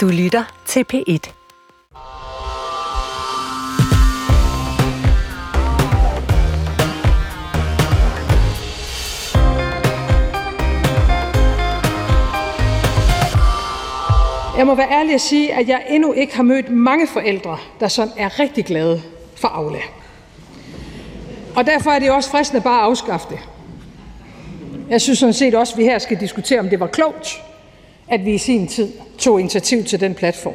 Du lytter til P1. Jeg må være ærlig at sige, at jeg endnu ikke har mødt mange forældre, der sådan er rigtig glade for Aula. Og derfor er det også fristende bare at afskaffe det. Jeg synes sådan set også, at vi her skal diskutere, om det var klogt, at vi i sin tid tog initiativ til den platform.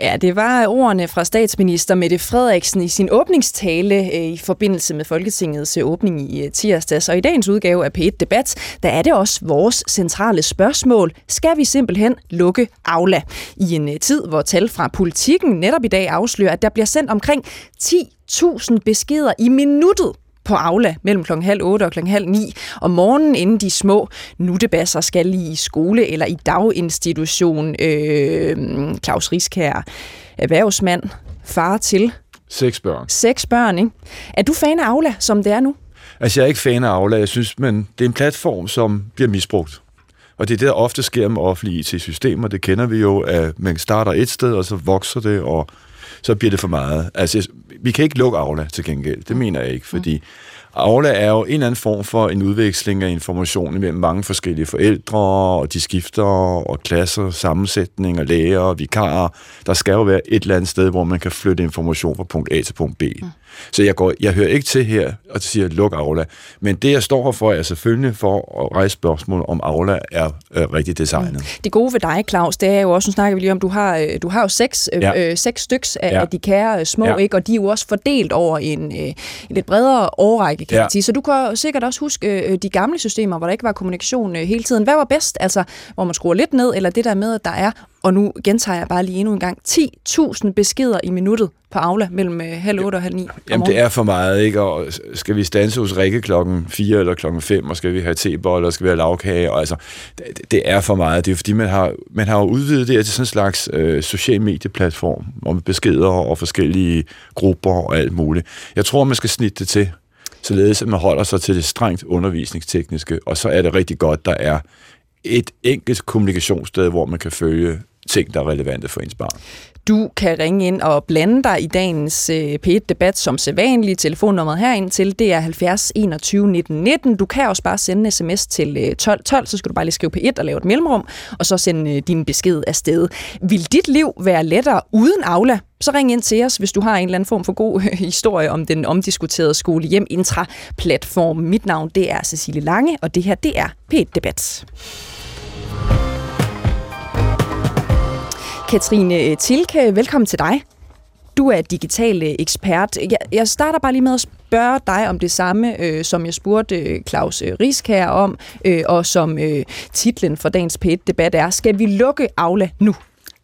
Ja, det var ordene fra statsminister Mette Frederiksen i sin åbningstale øh, i forbindelse med Folketingets øh, åbning i øh, tirsdags. Og i dagens udgave af P1 Debat, der er det også vores centrale spørgsmål. Skal vi simpelthen lukke Aula? I en tid, hvor tal fra politikken netop i dag afslører, at der bliver sendt omkring 10.000 beskeder i minuttet på Aula mellem kl. halv 8 og kl. halv 9 om morgenen, inden de små nuttebasser skal i skole eller i daginstitution. Øh, Claus Riskær, erhvervsmand, far til Seks børn. seks børn. Ikke? Er du fan af Aula, som det er nu? Altså, jeg er ikke fan af Aula. Jeg synes, men det er en platform, som bliver misbrugt. Og det er det, der ofte sker med offentlige IT-systemer. Det kender vi jo, at man starter et sted, og så vokser det, og så bliver det for meget. Altså, vi kan ikke lukke Aula til gengæld. Det mener jeg ikke, fordi Aula er jo en eller anden form for en udveksling af information mellem mange forskellige forældre, og de skifter, og klasser, sammensætning, og læger, og vikarer. Der skal jo være et eller andet sted, hvor man kan flytte information fra punkt A til punkt B. Mm. Så jeg, går, jeg hører ikke til her og siger, luk Aula. Men det, jeg står her for, er selvfølgelig for at rejse spørgsmål, om Aula er øh, rigtig designet. Mm. Det gode ved dig, Claus, det er jo også, nu snakker vi lige om, du har, øh, du har jo seks, øh, Ja. øh, seks styks af, Ja. af de kære øh, små, Ja. ikke? og de er jo også fordelt over en, øh, en lidt bredere årrække, kan Ja. man sige. Så du kan sikkert også huske øh, de gamle systemer, hvor der ikke var kommunikation øh, hele tiden. Hvad var bedst? Altså, hvor man skruer lidt ned, eller det der med, at der er, og nu gentager jeg bare lige endnu en gang, 10.000 beskeder i minuttet på Aula mellem øh, halv 8 og halv 9 Jamen, det er for meget, ikke? Og skal vi stanse hos Rikke klokken 4 eller klokken 5, og skal vi have teboller, og skal vi have lavkage, og altså, det, det er for meget. Det er fordi, man har, man har jo udvidet det her til sådan en slags øh, social medieplatform, om beskeder og forskellige grupper og alt muligt. Jeg tror, man skal snitte det til, således at man holder sig til det strengt undervisningstekniske, og så er det rigtig godt, der er et enkelt kommunikationssted, hvor man kan følge ting, der er relevante for ens barn. Du kan ringe ind og blande dig i dagens øh, P1-debat som sædvanligt. Telefonnummeret herind til, det er 70 21 19 19. Du kan også bare sende en sms til øh, 12 12, så skal du bare lige skrive P1 og lave et mellemrum, og så sende øh, din besked afsted. Vil dit liv være lettere uden Aula? Så ring ind til os, hvis du har en eller anden form for god øh, historie om den omdiskuterede skole hjem intra-platform. Mit navn, det er Cecilie Lange, og det her, det er P1-debat. Katrine øh, Tilke, velkommen til dig. Du er digital øh, ekspert. Jeg, jeg starter bare lige med at spørge dig om det samme, øh, som jeg spurgte øh, Claus øh, Risk Riskær om, øh, og som øh, titlen for dagens P1-debat er, skal vi lukke Aula nu?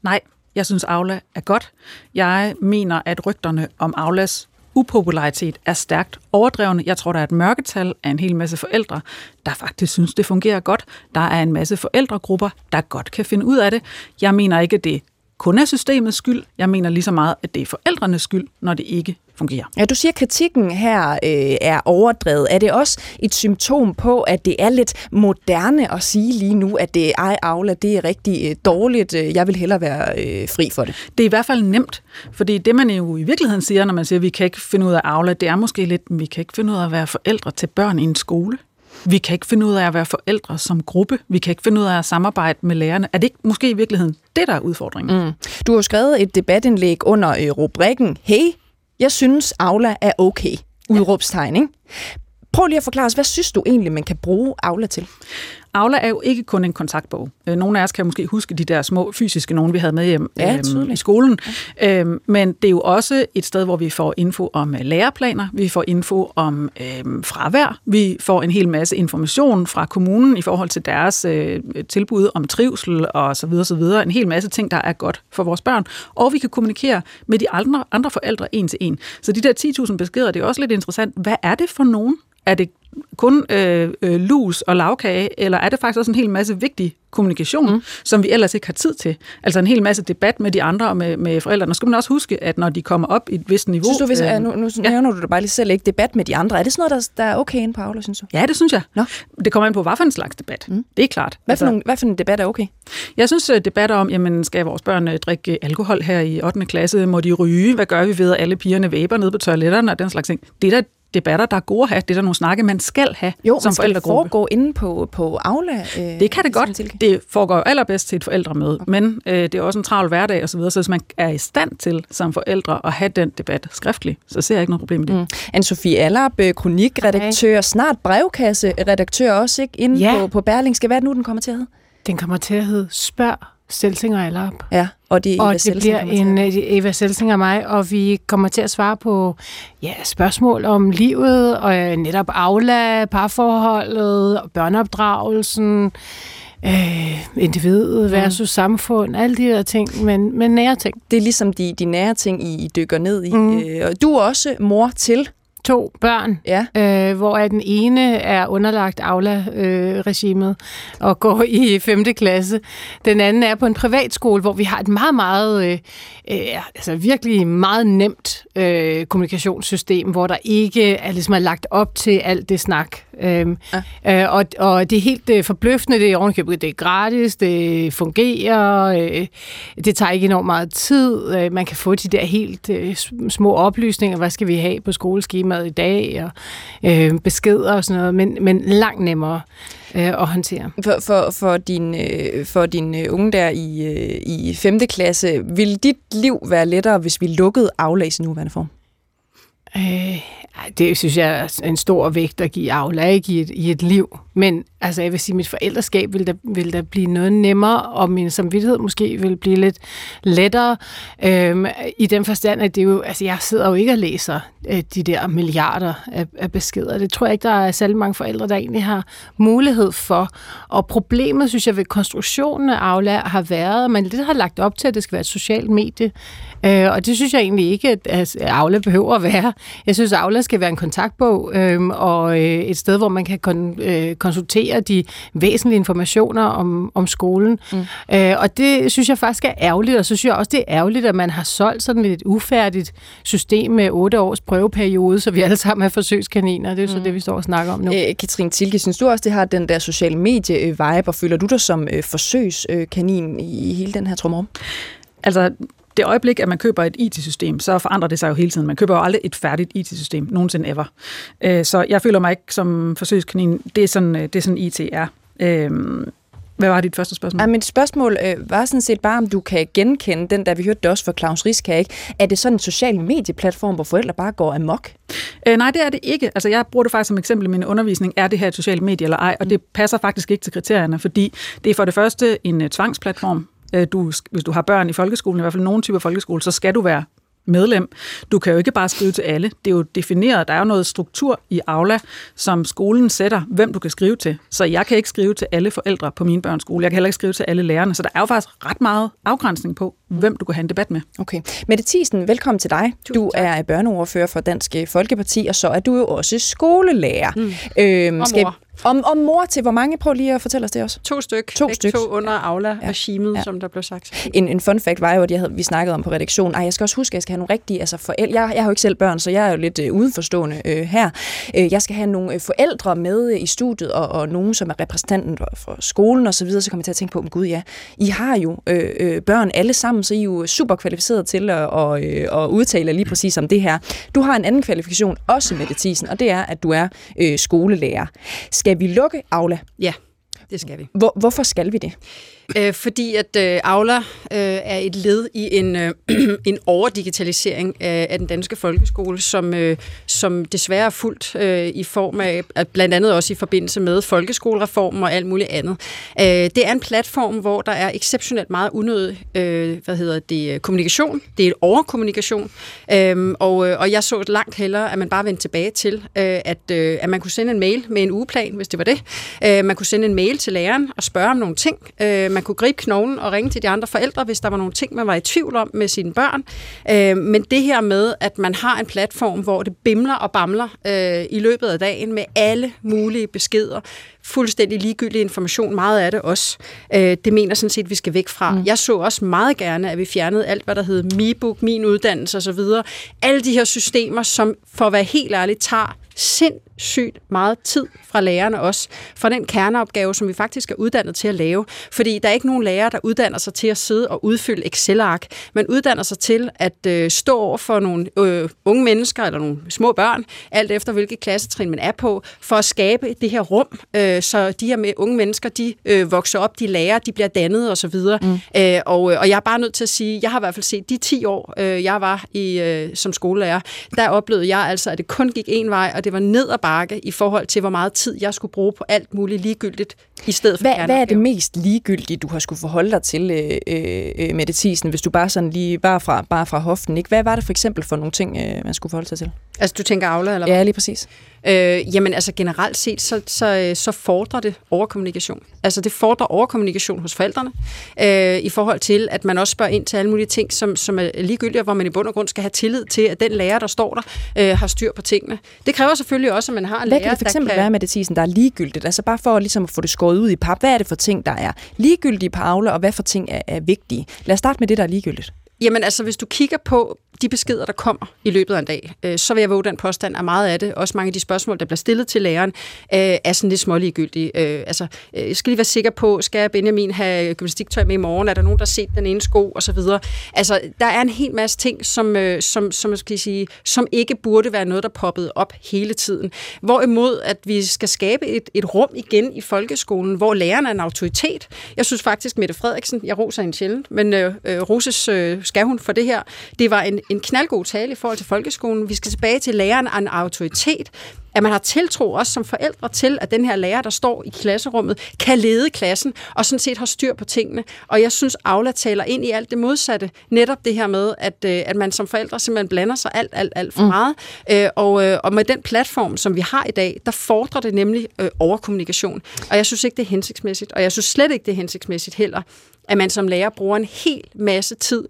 Nej, jeg synes Aula er godt. Jeg mener, at rygterne om Aulas upopularitet er stærkt overdrevne. Jeg tror, der er et mørketal af en hel masse forældre, der faktisk synes, det fungerer godt. Der er en masse forældregrupper, der godt kan finde ud af det. Jeg mener ikke, det kun er systemets skyld. Jeg mener lige så meget, at det er forældrenes skyld, når det ikke fungerer. Ja, du siger, at kritikken her øh, er overdrevet. Er det også et symptom på, at det er lidt moderne at sige lige nu, at det ej, Aula, det er rigtig øh, dårligt. Øh, Jeg vil hellere være øh, fri for det. Det er i hvert fald nemt, fordi det man jo i virkeligheden siger, når man siger, at vi kan ikke finde ud af Aula, det er måske lidt, vi kan ikke finde ud af at være forældre til børn i en skole. Vi kan ikke finde ud af at være forældre som gruppe. Vi kan ikke finde ud af at samarbejde med lærerne. Er det ikke måske i virkeligheden det, der er udfordringen? Mm. Du har skrevet et debatindlæg under øh, rubrikken Hey, jeg synes Aula er okay. Udråbstegn, ikke? Prøv lige at forklare os, hvad synes du egentlig, man kan bruge Aula til? Aula er jo ikke kun en kontaktbog. Øh, Nogle af os kan måske huske de der små fysiske nogen, vi havde med hjem Ja, øhm, i skolen. Ja. Øhm, men det er jo også et sted, hvor vi får info om øh, læreplaner, vi får info om øhm, fravær, vi får en hel masse information fra kommunen i forhold til deres øh, tilbud om trivsel og så videre, så videre. En hel masse ting, der er godt for vores børn. Og vi kan kommunikere med de andre, andre forældre en til en. Så de der 10.000 beskeder, det er også lidt interessant. Hvad er det for nogen? Er det kun øh, øh, lus og lavkage, eller er det faktisk også en hel masse vigtig kommunikation, mm. som vi ellers ikke har tid til? Altså en hel masse debat med de andre og med, med forældrene. skal man også huske, at når de kommer op i et vist niveau... Synes du, hvis, øh, nu, nu ja. nævner du det bare lige selv, ikke debat med de andre. Er det sådan noget, der, der er okay inde på Aula, synes du? Ja, det synes jeg. Nå. Det kommer ind på, hvad for en slags debat. Mm. Det er klart. Hvad for, altså, nogle, hvad for en debat er okay? Jeg synes, øh, debatter om, jamen, skal vores børn øh, drikke alkohol her i 8. klasse? Må de ryge? Hvad gør vi ved, at alle pigerne væber ned på toiletterne og den slags ting? Det er der debatter, der er gode at have. Det er der nogle snakke, man skal have jo, som forældregruppe. Jo, foregå inde på, på Aula? Øh, det kan det godt. Det foregår jo allerbedst til et forældremøde, okay. men øh, det er også en travl hverdag osv., så, så hvis man er i stand til som forældre at have den debat skriftligt, så ser jeg ikke noget problem med det. Mm. Anne-Sophie Allerb, øh, kronikredaktør, okay. snart brevkasse-redaktør også, ikke? Inde ja. på, på Berlingske. Hvad er det nu, den kommer til at hedde? Den kommer til at hedde Spørg Selsinger eller op. Ja, og det, er og det bliver en øh, Eva Selsinger og mig, og vi kommer til at svare på ja, spørgsmål om livet, og øh, netop Aula, parforholdet, børneopdragelsen, øh, individet versus mm. samfund, alle de der ting, men, men nære ting. Det er ligesom de, de nære ting, I dykker ned i. Mm. Øh, du er også mor til to børn, ja. øh, hvor den ene er underlagt Aula-regimet øh, og går i 5. klasse. Den anden er på en privatskole, hvor vi har et meget, meget, øh, øh, altså virkelig meget nemt øh, kommunikationssystem, hvor der ikke er, ligesom er lagt op til alt det snak. Øhm, ja. øh, og, og det er helt øh, forbløffende, det er ovenkøbet, det er gratis, det fungerer, øh, det tager ikke enormt meget tid, øh, man kan få de der helt øh, små oplysninger, hvad skal vi have på skoleskemaet i dag, og øh, beskeder og sådan noget, men, men langt nemmere øh, at håndtere. For, for, for, din, øh, for din øh, unge der i, øh, i 5. klasse, vil dit liv være lettere, hvis vi lukkede Aula i sin nuværende form? Øh, det synes jeg er en stor vægt at give Aula ikke, i, et, i et liv. Men altså, jeg vil sige, at mit forældreskab vil der, vil der blive noget nemmere, og min samvittighed måske vil blive lidt lettere. Øhm, I den forstand, at det jo, altså, jeg sidder jo ikke og læser øh, de der milliarder af, af beskeder. Det tror jeg ikke, der er særlig mange forældre, der egentlig har mulighed for. Og problemet, synes jeg, ved konstruktionen af Aula har været, at man lidt har lagt op til, at det skal være et socialt medie. Øh, og det synes jeg egentlig ikke, at Aula behøver at være. Jeg synes, at Aula skal være en kontaktbog øh, og øh, et sted, hvor man kan kon, øh, konsultere de væsentlige informationer om, om skolen. Mm. Øh, og det synes jeg faktisk er ærgerligt, og så synes jeg også, det er ærgerligt, at man har solgt sådan et ufærdigt system med otte års prøveperiode, så vi alle sammen er forsøgskaniner. Det er jo mm. så det, vi står og snakker om nu. Øh, Katrine Tilke, synes du også, det har den der sociale medie-vibe, og føler du dig som øh, forsøgskanin i hele den her trumrum? Altså, det øjeblik, at man køber et IT-system, så forandrer det sig jo hele tiden. Man køber jo aldrig et færdigt IT-system, nogensinde ever. Øh, så jeg føler mig ikke som forsøgskanin. Det er sådan, øh, det er sådan IT er. Øh, hvad var dit første spørgsmål? Ja, mit spørgsmål øh, var sådan set bare, om du kan genkende den, der vi hørte det også fra Claus Riska, ikke? Er det sådan en social medieplatform, hvor forældre bare går amok? Øh, nej, det er det ikke. Altså, jeg bruger det faktisk som eksempel i min undervisning. Er det her et socialt medie eller ej? Og det passer faktisk ikke til kriterierne, fordi det er for det første en uh, tvangsplatform. Øh, du, hvis du har børn i folkeskolen, i hvert fald nogle typer folkeskole, så skal du være medlem. Du kan jo ikke bare skrive til alle. Det er jo defineret. Der er jo noget struktur i Aula, som skolen sætter, hvem du kan skrive til. Så jeg kan ikke skrive til alle forældre på min børns skole. Jeg kan heller ikke skrive til alle lærerne. Så der er jo faktisk ret meget afgrænsning på, hvem du kan have en debat med. Okay. Mette Thiesen, velkommen til dig. Tusind du er børneordfører for Dansk Folkeparti, og så er du jo også skolelærer. Mm. Øhm, og skal, mor. Om, om mor til hvor mange? Prøv lige at fortælle os det også. To styk. To styk. To under Aula-regimet, ja. som der blev sagt. En, en fun fact var jo, at jeg havde, vi snakkede om på redaktionen. Ej, jeg skal også huske, at jeg skal have nogle rigtige altså forældre. Jeg, jeg har jo ikke selv børn, så jeg er jo lidt øh, udenforstående øh, her. Øh, jeg skal have nogle øh, forældre med øh, i studiet, og, og nogen, som er repræsentanten for, skolen og så videre. Så kommer jeg til at tænke på, gud ja, I har jo øh, øh, børn alle sammen, så I er jo super kvalificeret til at, og, øh, at udtale lige præcis om det her. Du har en anden kvalifikation, også med det tisen, og det er, at du er øh, skolelærer. Skal vi lukke Aula? Ja, det skal vi. Hvor, hvorfor skal vi det? Øh, fordi at øh, Aula øh, er et led i en, øh, en overdigitalisering af, af den danske folkeskole, som, øh, som desværre er fuldt øh, i form af, at blandt andet også i forbindelse med folkeskolereformen og alt muligt andet. Øh, det er en platform, hvor der er exceptionelt meget unødig øh, hvad hedder det, kommunikation. Det er overkommunikation. Øh, og, øh, og jeg så langt hellere, at man bare vendte tilbage til, øh, at, øh, at man kunne sende en mail med en ugeplan, hvis det var det. Øh, man kunne sende en mail til læreren og spørge om nogle ting. Øh, man man kunne gribe knoglen og ringe til de andre forældre, hvis der var nogle ting, man var i tvivl om med sine børn. Øh, men det her med, at man har en platform, hvor det bimler og bamler øh, i løbet af dagen med alle mulige beskeder, fuldstændig ligegyldig information, meget af det også. Øh, det mener sådan set, at vi skal væk fra. Mm. Jeg så også meget gerne, at vi fjernede alt, hvad der hed MiBook, Min Uddannelse osv. Alle de her systemer, som for at være helt ærlig, tager sindssygt meget tid fra lærerne også, fra den kerneopgave, som vi faktisk er uddannet til at lave. Fordi der er ikke nogen lærer, der uddanner sig til at sidde og udfylde Excel-ark. Man uddanner sig til at øh, stå over for nogle øh, unge mennesker eller nogle små børn, alt efter hvilket klassetrin man er på, for at skabe det her rum, øh, så de her med unge mennesker, de øh, vokser op, de lærer, de bliver dannet osv. Mm. Øh, og, og jeg er bare nødt til at sige, jeg har i hvert fald set de 10 år, øh, jeg var i øh, som skolelærer, der oplevede jeg altså, at det kun gik en vej, og det var ned ad bakke i forhold til, hvor meget tid jeg skulle bruge på alt muligt ligegyldigt, i stedet for hvad, hvad er det mest ligegyldige, du har skulle forholde dig til, øh, øh, Mette Thiesen, hvis du bare sådan lige, bare fra, bare fra hoften, ikke? Hvad var det for eksempel for nogle ting, øh, man skulle forholde sig til? Altså, du tænker Aula, eller? Ja, lige præcis. Øh, jamen altså generelt set, så, så, så fordrer det overkommunikation. Altså det fordrer overkommunikation hos forældrene, øh, i forhold til, at man også spørger ind til alle mulige ting, som, som er ligegyldige, hvor man i bund og grund skal have tillid til, at den lærer, der står der, øh, har styr på tingene. Det kræver selvfølgelig også, at man har en Hvad lærer, kan det for eksempel kan... være med det tisen, der er ligegyldigt? Altså bare for ligesom at få det skåret ud i pap. Hvad er det for ting, der er ligegyldige på Aula, og hvad for ting er, er vigtige? Lad os starte med det, der er ligegyldigt. Jamen altså, hvis du kigger på de beskeder, der kommer i løbet af en dag, øh, så vil jeg våge den påstand, at meget af det, også mange af de spørgsmål, der bliver stillet til læreren, øh, er sådan lidt småliggyldige. Øh, altså, øh, jeg skal lige være sikker på, skal Benjamin have gymnastiktøj med i morgen? Er der nogen, der har set den ene sko? Og så videre. Altså, der er en hel masse ting, som, øh, som, som, skal sige, som ikke burde være noget, der poppede op hele tiden. Hvorimod, at vi skal skabe et, et rum igen i folkeskolen, hvor læreren er en autoritet. Jeg synes faktisk, Mette Frederiksen, jeg roser hende sjældent, men øh, øh roses øh, skal hun for det her. Det var en, en knaldgod tale i forhold til folkeskolen. Vi skal tilbage til læreren af en autoritet at man har tiltro også som forældre til, at den her lærer, der står i klasserummet, kan lede klassen og sådan set har styr på tingene. Og jeg synes, Aula taler ind i alt det modsatte. Netop det her med, at, øh, at man som forældre simpelthen blander sig alt, alt, alt for mm. meget. Øh, og, øh, og med den platform, som vi har i dag, der fordrer det nemlig overkommunikation. Og jeg synes ikke, det er hensigtsmæssigt. Og jeg synes slet ikke, det er hensigtsmæssigt heller, at man som lærer bruger en hel masse tid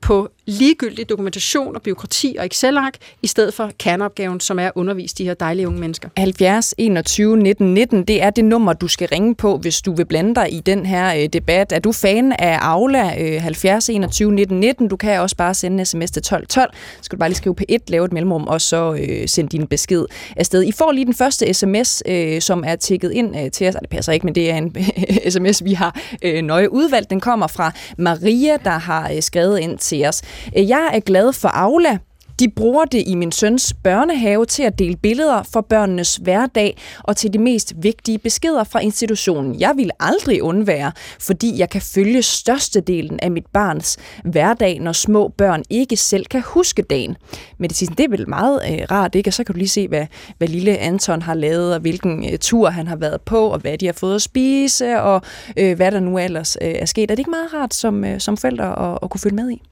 på ligegyldig dokumentation og byråkrati og Excel-ark, i stedet for kerneopgaven, som er at undervise de her dejlige unge mennesker. 70 21 19 19, det er det nummer, du skal ringe på, hvis du vil blande dig i den her øh, debat. Er du fan af Aula øh, 70 21 19 19? Du kan også bare sende en sms til 12 12. Skal du bare lige skrive på 1, lave et mellemrum, og så øh, sende din besked afsted. I får lige den første sms, øh, som er tækket ind øh, til os. Det passer ikke, men det er en sms, vi har øh, nøje udvalgt. Den kommer fra Maria, der har øh, skrevet ind til os. Øh, jeg er glad for Aula. De bruger det i min søns børnehave til at dele billeder for børnenes hverdag og til de mest vigtige beskeder fra institutionen. Jeg vil aldrig undvære, fordi jeg kan følge størstedelen af mit barns hverdag, når små børn ikke selv kan huske dagen. Men det, det er vel meget øh, rart, ikke? Og så kan du lige se, hvad, hvad lille Anton har lavet, og hvilken øh, tur han har været på, og hvad de har fået at spise, og øh, hvad der nu ellers øh, er sket. Er det ikke meget rart som, øh, som forældre at, at kunne følge med i?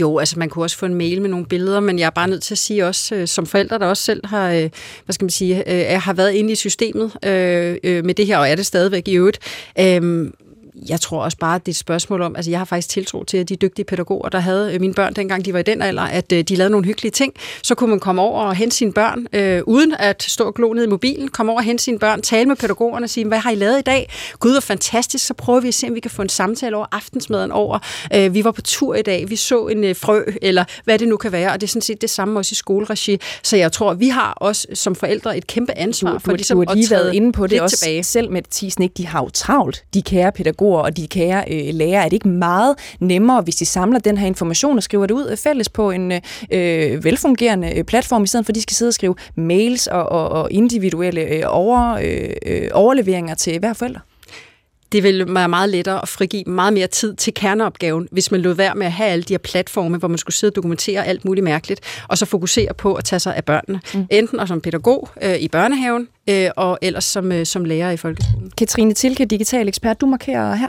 Jo, altså man kunne også få en mail med nogle billeder, men jeg er bare nødt til at sige også, øh, som forældre, der også selv har, øh, hvad skal man sige, øh, har været inde i systemet øh, øh, med det her, og er det stadigvæk i øvrigt, øh, jeg tror også bare, at det er et spørgsmål om, altså jeg har faktisk tiltro til, at de dygtige pædagoger, der havde øh, mine børn, dengang de var i den alder, at øh, de lavede nogle hyggelige ting. Så kunne man komme over og hente sine børn, øh, uden at stå og glo ned i mobilen, komme over og hente sine børn, tale med pædagogerne og sige, hvad har I lavet i dag? Gud, hvor fantastisk, så prøver vi at se, om vi kan få en samtale over aftensmaden over. Øh, vi var på tur i dag, vi så en øh, frø, eller hvad det nu kan være, og det er sådan set det samme også i skoleregi. Så jeg tror, vi har også som forældre et kæmpe ansvar du, for ligesom du har lige været inde på det også tilbage. selv med Tisen, ikke? De har jo travlt, de kære pædagoger og de kære øh, lærere. Er det ikke meget nemmere, hvis de samler den her information og skriver det ud øh, fælles på en øh, øh velfungerende øh, platform, i stedet for at de skal sidde og skrive mails og, og, og individuelle øh, over, øh, overleveringer til hver forælder? Det vil være meget lettere at frigive meget mere tid til kerneopgaven, hvis man lod være med at have alle de her platforme, hvor man skulle sidde og dokumentere alt muligt mærkeligt, og så fokusere på at tage sig af børnene. Mm. Enten og som pædagog øh, i børnehaven, øh, og ellers som, øh, som lærer i folkeskolen. Katrine Tilke, digital ekspert, du markerer her.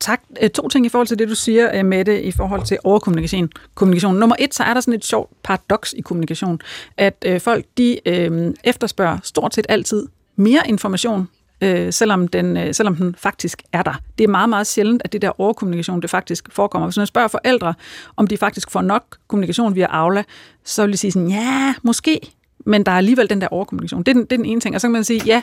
Tak. To ting i forhold til det, du siger, med det i forhold til overkommunikation. Kommunikation. Nummer et, så er der sådan et sjovt paradoks i kommunikation, at øh, folk de øh, efterspørger stort set altid mere information øh, selvom, den, øh, selvom den faktisk er der. Det er meget, meget sjældent, at det der overkommunikation, det faktisk forekommer. Hvis man spørger forældre, om de faktisk får nok kommunikation via Aula, så vil de sige sådan, ja, måske, men der er alligevel den der overkommunikation. Det er den, det er den ene ting. Og så kan man sige, ja,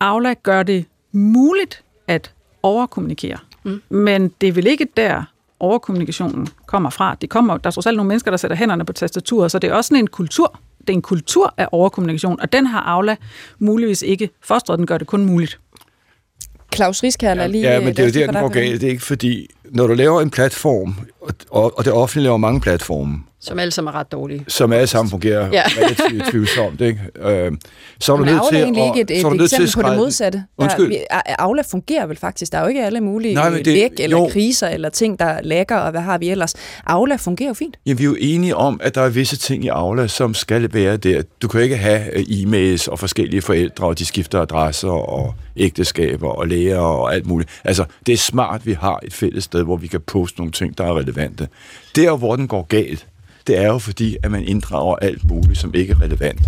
Aula gør det muligt at overkommunikere, mm. men det er vel ikke der, overkommunikationen kommer fra. Det kommer, der er trods alt nogle mennesker, der sætter hænderne på tastaturet, så det er også sådan en kultur. Det er en kultur af overkommunikation, og den har Aula muligvis ikke fostret. Den gør det kun muligt. Claus Riskær, ja, lige... Ja, men det er jo der, den går galt. Det er ikke fordi, når du laver en platform, og, og det offentlige laver mange platforme, som alle sammen er ret dårlige. Som alle sammen fungerer ja. relativt tvivlsomt. Ikke? Øh, så er du nødt til egentlig ikke et, et, et eksempel på det modsatte. Undskyld. Der, Aula fungerer vel faktisk. Der er jo ikke alle mulige Nej, det, læg eller jo. kriser eller ting, der lægger, og hvad har vi ellers. Aula fungerer jo fint. Ja, vi er jo enige om, at der er visse ting i Aula, som skal være der. Du kan ikke have øh, e-mails og forskellige forældre, og de skifter adresser og ægteskaber og læger og alt muligt. Altså, det er smart, vi har et fælles sted, hvor vi kan poste nogle ting, der er relevante. Der, hvor den går galt, det er jo fordi, at man inddrager alt muligt, som ikke er relevant.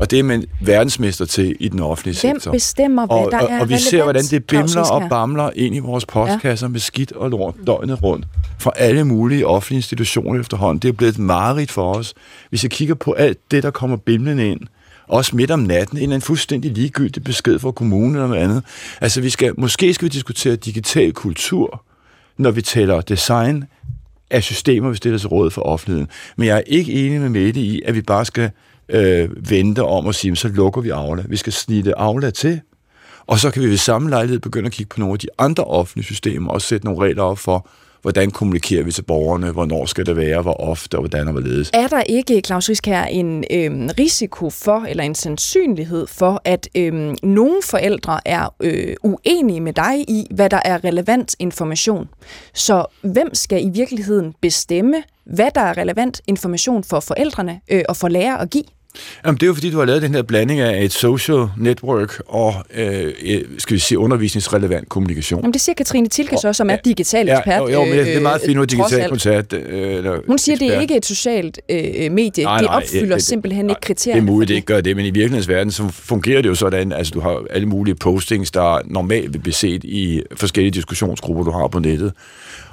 Og det er man verdensmester til i den offentlige Hvem sektor. Hvem bestemmer, hvad og, der og, er Og vi ser, hvordan det bimler og bamler ind i vores postkasser ja. med skidt og lort døgnet rundt fra alle mulige offentlige institutioner efterhånden. Det er blevet et mareridt for os. Hvis jeg kigger på alt det, der kommer bimlende ind, også midt om natten, en en fuldstændig ligegyldig besked fra kommunen eller noget andet. Altså, vi skal, måske skal vi diskutere digital kultur, når vi taler design af systemer, vi stiller til råd for offentligheden. Men jeg er ikke enig med Mette i, at vi bare skal øh, vente om og sige, så lukker vi Aula. Vi skal snitte Aula til, og så kan vi ved samme lejlighed begynde at kigge på nogle af de andre offentlige systemer og sætte nogle regler op for, hvordan kommunikerer vi til borgerne, hvornår skal det være, hvor ofte og hvordan og hvorledes. Er der ikke, Claus Risk her en øhm, risiko for, eller en sandsynlighed for, at øhm, nogle forældre er øh, uenige med dig i, hvad der er relevant information? Så hvem skal i virkeligheden bestemme, hvad der er relevant information for forældrene øh, og for lærer at give? Jamen, det er jo fordi, du har lavet den her blanding af et social network og, øh, skal vi sige, undervisningsrelevant kommunikation. Jamen, det siger Katrine Tilke så, som er digital ekspert. Ja, jo, men det er meget fint, at digital koncert. Øh, Hun siger, ekspert. det er ikke et socialt øh, medie. Nej, nej, det opfylder det, simpelthen nej, ikke kriterierne. Det er muligt, det ikke gør det, men i virkelighedens verden, så fungerer det jo sådan, altså du har alle mulige postings, der normalt vil blive set i forskellige diskussionsgrupper, du har på nettet.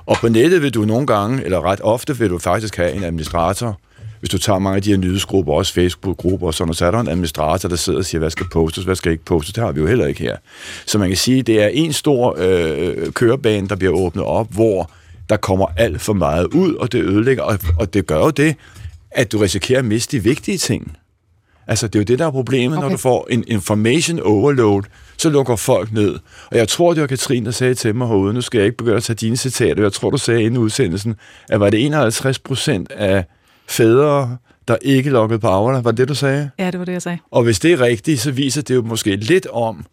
Og på nettet vil du nogle gange, eller ret ofte, vil du faktisk have en administrator, hvis du tager mange af de her nyhedsgrupper, også Facebook-grupper og sådan så er der en administrator, der sidder og siger, hvad skal postes, hvad skal ikke postes. Det har vi jo heller ikke her. Så man kan sige, det er en stor øh, kørebane, der bliver åbnet op, hvor der kommer alt for meget ud, og det ødelægger, og, og det gør jo det, at du risikerer at miste de vigtige ting. Altså, det er jo det, der er problemet, okay. når du får en information overload, så lukker folk ned. Og jeg tror, det var Katrine, der sagde til mig herude, nu skal jeg ikke begynde at tage dine citater, jeg tror, du sagde inden udsendelsen, at var det 51 procent af fædre, der ikke lukkede på Aula. Var det det, du sagde? Ja, det var det, jeg sagde. Og hvis det er rigtigt, så viser det jo måske lidt om,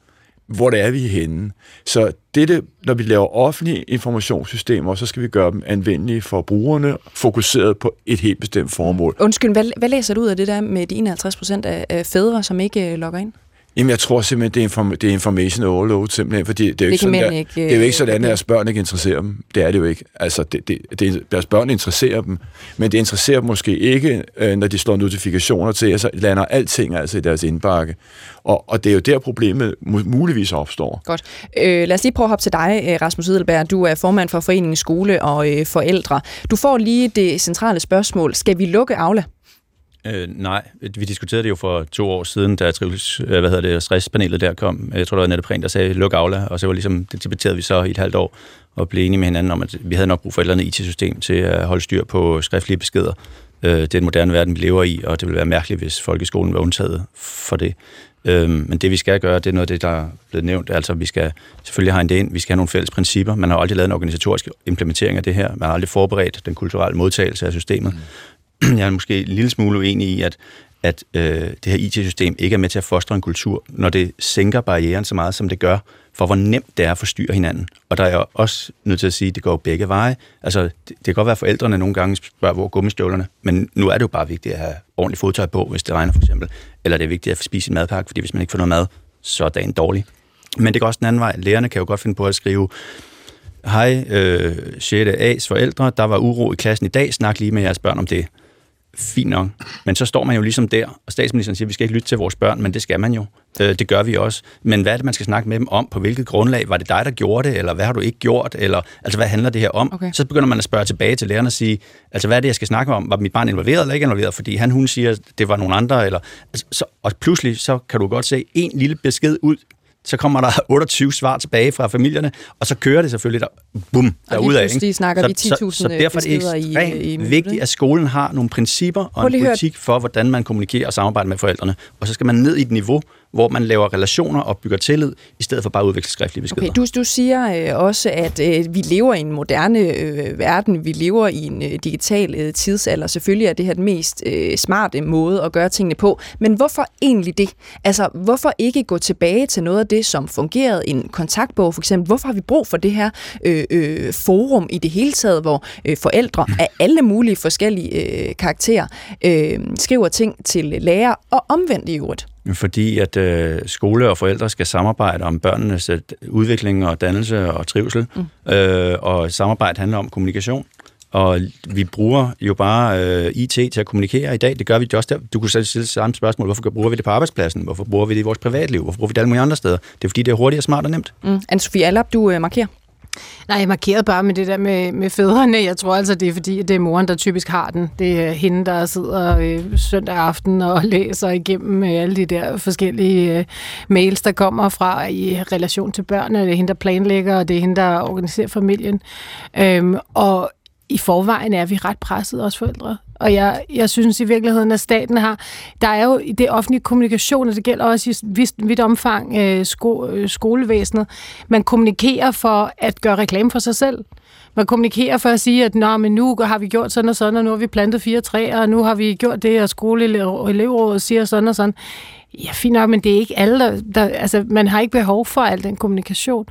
hvor det er vi er henne. Så dette, når vi laver offentlige informationssystemer, så skal vi gøre dem anvendelige for brugerne, fokuseret på et helt bestemt formål. Undskyld, hvad, hvad læser du ud af det der med de 51 procent af fædre, som ikke øh, logger ind? Jamen, jeg tror simpelthen, det er, inform- det er information overload, simpelthen, fordi det er jo ikke, sådan, der, ikke, det er jo ikke sådan, at deres børn ikke interesserer dem. Det er det jo ikke. Altså, det, det, det, deres børn interesserer dem, men det interesserer dem måske ikke, øh, når de slår notifikationer til, og så lander alting altså i deres indbakke. Og, og det er jo der, problemet muligvis opstår. Godt. Øh, lad os lige prøve at hoppe til dig, øh, Rasmus Edelberg. Du er formand for Foreningen Skole og øh, Forældre. Du får lige det centrale spørgsmål. Skal vi lukke Aula? Øh, nej, vi diskuterede det jo for to år siden, da trivs, øh, hvad hedder det, stresspanelet der kom. Jeg tror, der var Nette Prehn, der sagde, luk Aula, og så var ligesom, det debatterede vi så i et halvt år, og blev enige med hinanden om, at vi havde nok brug for et eller andet IT-system til at holde styr på skriftlige beskeder. Øh, det er den moderne verden, vi lever i, og det ville være mærkeligt, hvis folkeskolen var undtaget for det. Øh, men det vi skal gøre, det er noget af det, der er blevet nævnt. Altså, vi skal selvfølgelig have det ind, vi skal have nogle fælles principper. Man har aldrig lavet en organisatorisk implementering af det her. Man har aldrig forberedt den kulturelle modtagelse af systemet. Mm. jeg er måske en lille smule uenig i, at, at øh, det her IT-system ikke er med til at fostre en kultur, når det sænker barrieren så meget, som det gør, for hvor nemt det er at forstyrre hinanden. Og der er jeg også nødt til at sige, at det går begge veje. Altså, det, det kan godt være, at forældrene nogle gange spørger, hvor gummistøvlerne, men nu er det jo bare vigtigt at have ordentligt fodtøj på, hvis det regner for eksempel. Eller det er vigtigt at spise en madpakke, fordi hvis man ikke får noget mad, så er dagen dårlig. Men det går også den anden vej. Lærerne kan jo godt finde på at skrive, Hej, øh, 6. A's forældre, der var uro i klassen i dag, snak lige med jeres børn om det fint nok. Men så står man jo ligesom der, og statsministeren siger, at vi skal ikke lytte til vores børn, men det skal man jo. Øh, det gør vi også. Men hvad er det, man skal snakke med dem om? På hvilket grundlag? Var det dig, der gjorde det? Eller hvad har du ikke gjort? Eller, altså, hvad handler det her om? Okay. Så begynder man at spørge tilbage til lærerne og sige, altså, hvad er det, jeg skal snakke om? Var mit barn involveret eller ikke involveret? Fordi han, hun siger, det var nogle andre. Eller, altså, så, og pludselig, så kan du godt se en lille besked ud så kommer der 28 svar tilbage fra familierne, og så kører det selvfølgelig der, bum, derudad. Og lige snakker så, vi 10.000 så, så derfor er det ekstremt i, i vigtigt, at skolen har nogle principper og en politik for, hvordan man kommunikerer og samarbejder med forældrene. Og så skal man ned i et niveau, hvor man laver relationer og bygger tillid, i stedet for bare at udveksle skriftlige beskeder. Okay, du, du siger øh, også, at øh, vi lever i en moderne øh, verden, vi lever i en øh, digital øh, tidsalder. Selvfølgelig er det her den mest øh, smarte måde at gøre tingene på, men hvorfor egentlig det? Altså, hvorfor ikke gå tilbage til noget af det, som fungerede, en kontaktbog for eksempel? Hvorfor har vi brug for det her øh, øh, forum i det hele taget, hvor øh, forældre af alle mulige forskellige øh, karakterer øh, skriver ting til lærer og omvendt i øvrigt? Fordi at øh, skole og forældre skal samarbejde om børnenes øh, udvikling og dannelse og trivsel, mm. øh, og samarbejde handler om kommunikation. Og vi bruger jo bare øh, IT til at kommunikere i dag. Det gør vi også der. Du kunne stille samme spørgsmål. Hvorfor bruger vi det på arbejdspladsen? Hvorfor bruger vi det i vores privatliv? Hvorfor bruger vi det alle mulige andre steder? Det er fordi, det er hurtigt, smart og nemt. Mm. Anne-Sophie Allap, du øh, markerer. Nej, jeg markerede bare med det der med, med fædrene. Jeg tror altså, det er fordi, det er moren, der typisk har den. Det er hende, der sidder øh, søndag aften og læser igennem øh, alle de der forskellige øh, mails, der kommer fra i relation til børnene. Det er hende, der planlægger, og det er hende, der organiserer familien. Øhm, og i forvejen er vi ret presset, også forældre. Og jeg, jeg synes i virkeligheden, at staten har... Der er jo i det offentlige kommunikation, og det gælder også i vidt, vidt omfang øh, sko, øh, skolevæsenet. Man kommunikerer for at gøre reklame for sig selv. Man kommunikerer for at sige, at Nå, men nu har vi gjort sådan og sådan, og nu har vi plantet fire træer, og nu har vi gjort det, og skoleelevrådet siger sådan og sådan. Ja, fint nok, men det er ikke alle, der, der... Altså, man har ikke behov for al den kommunikation.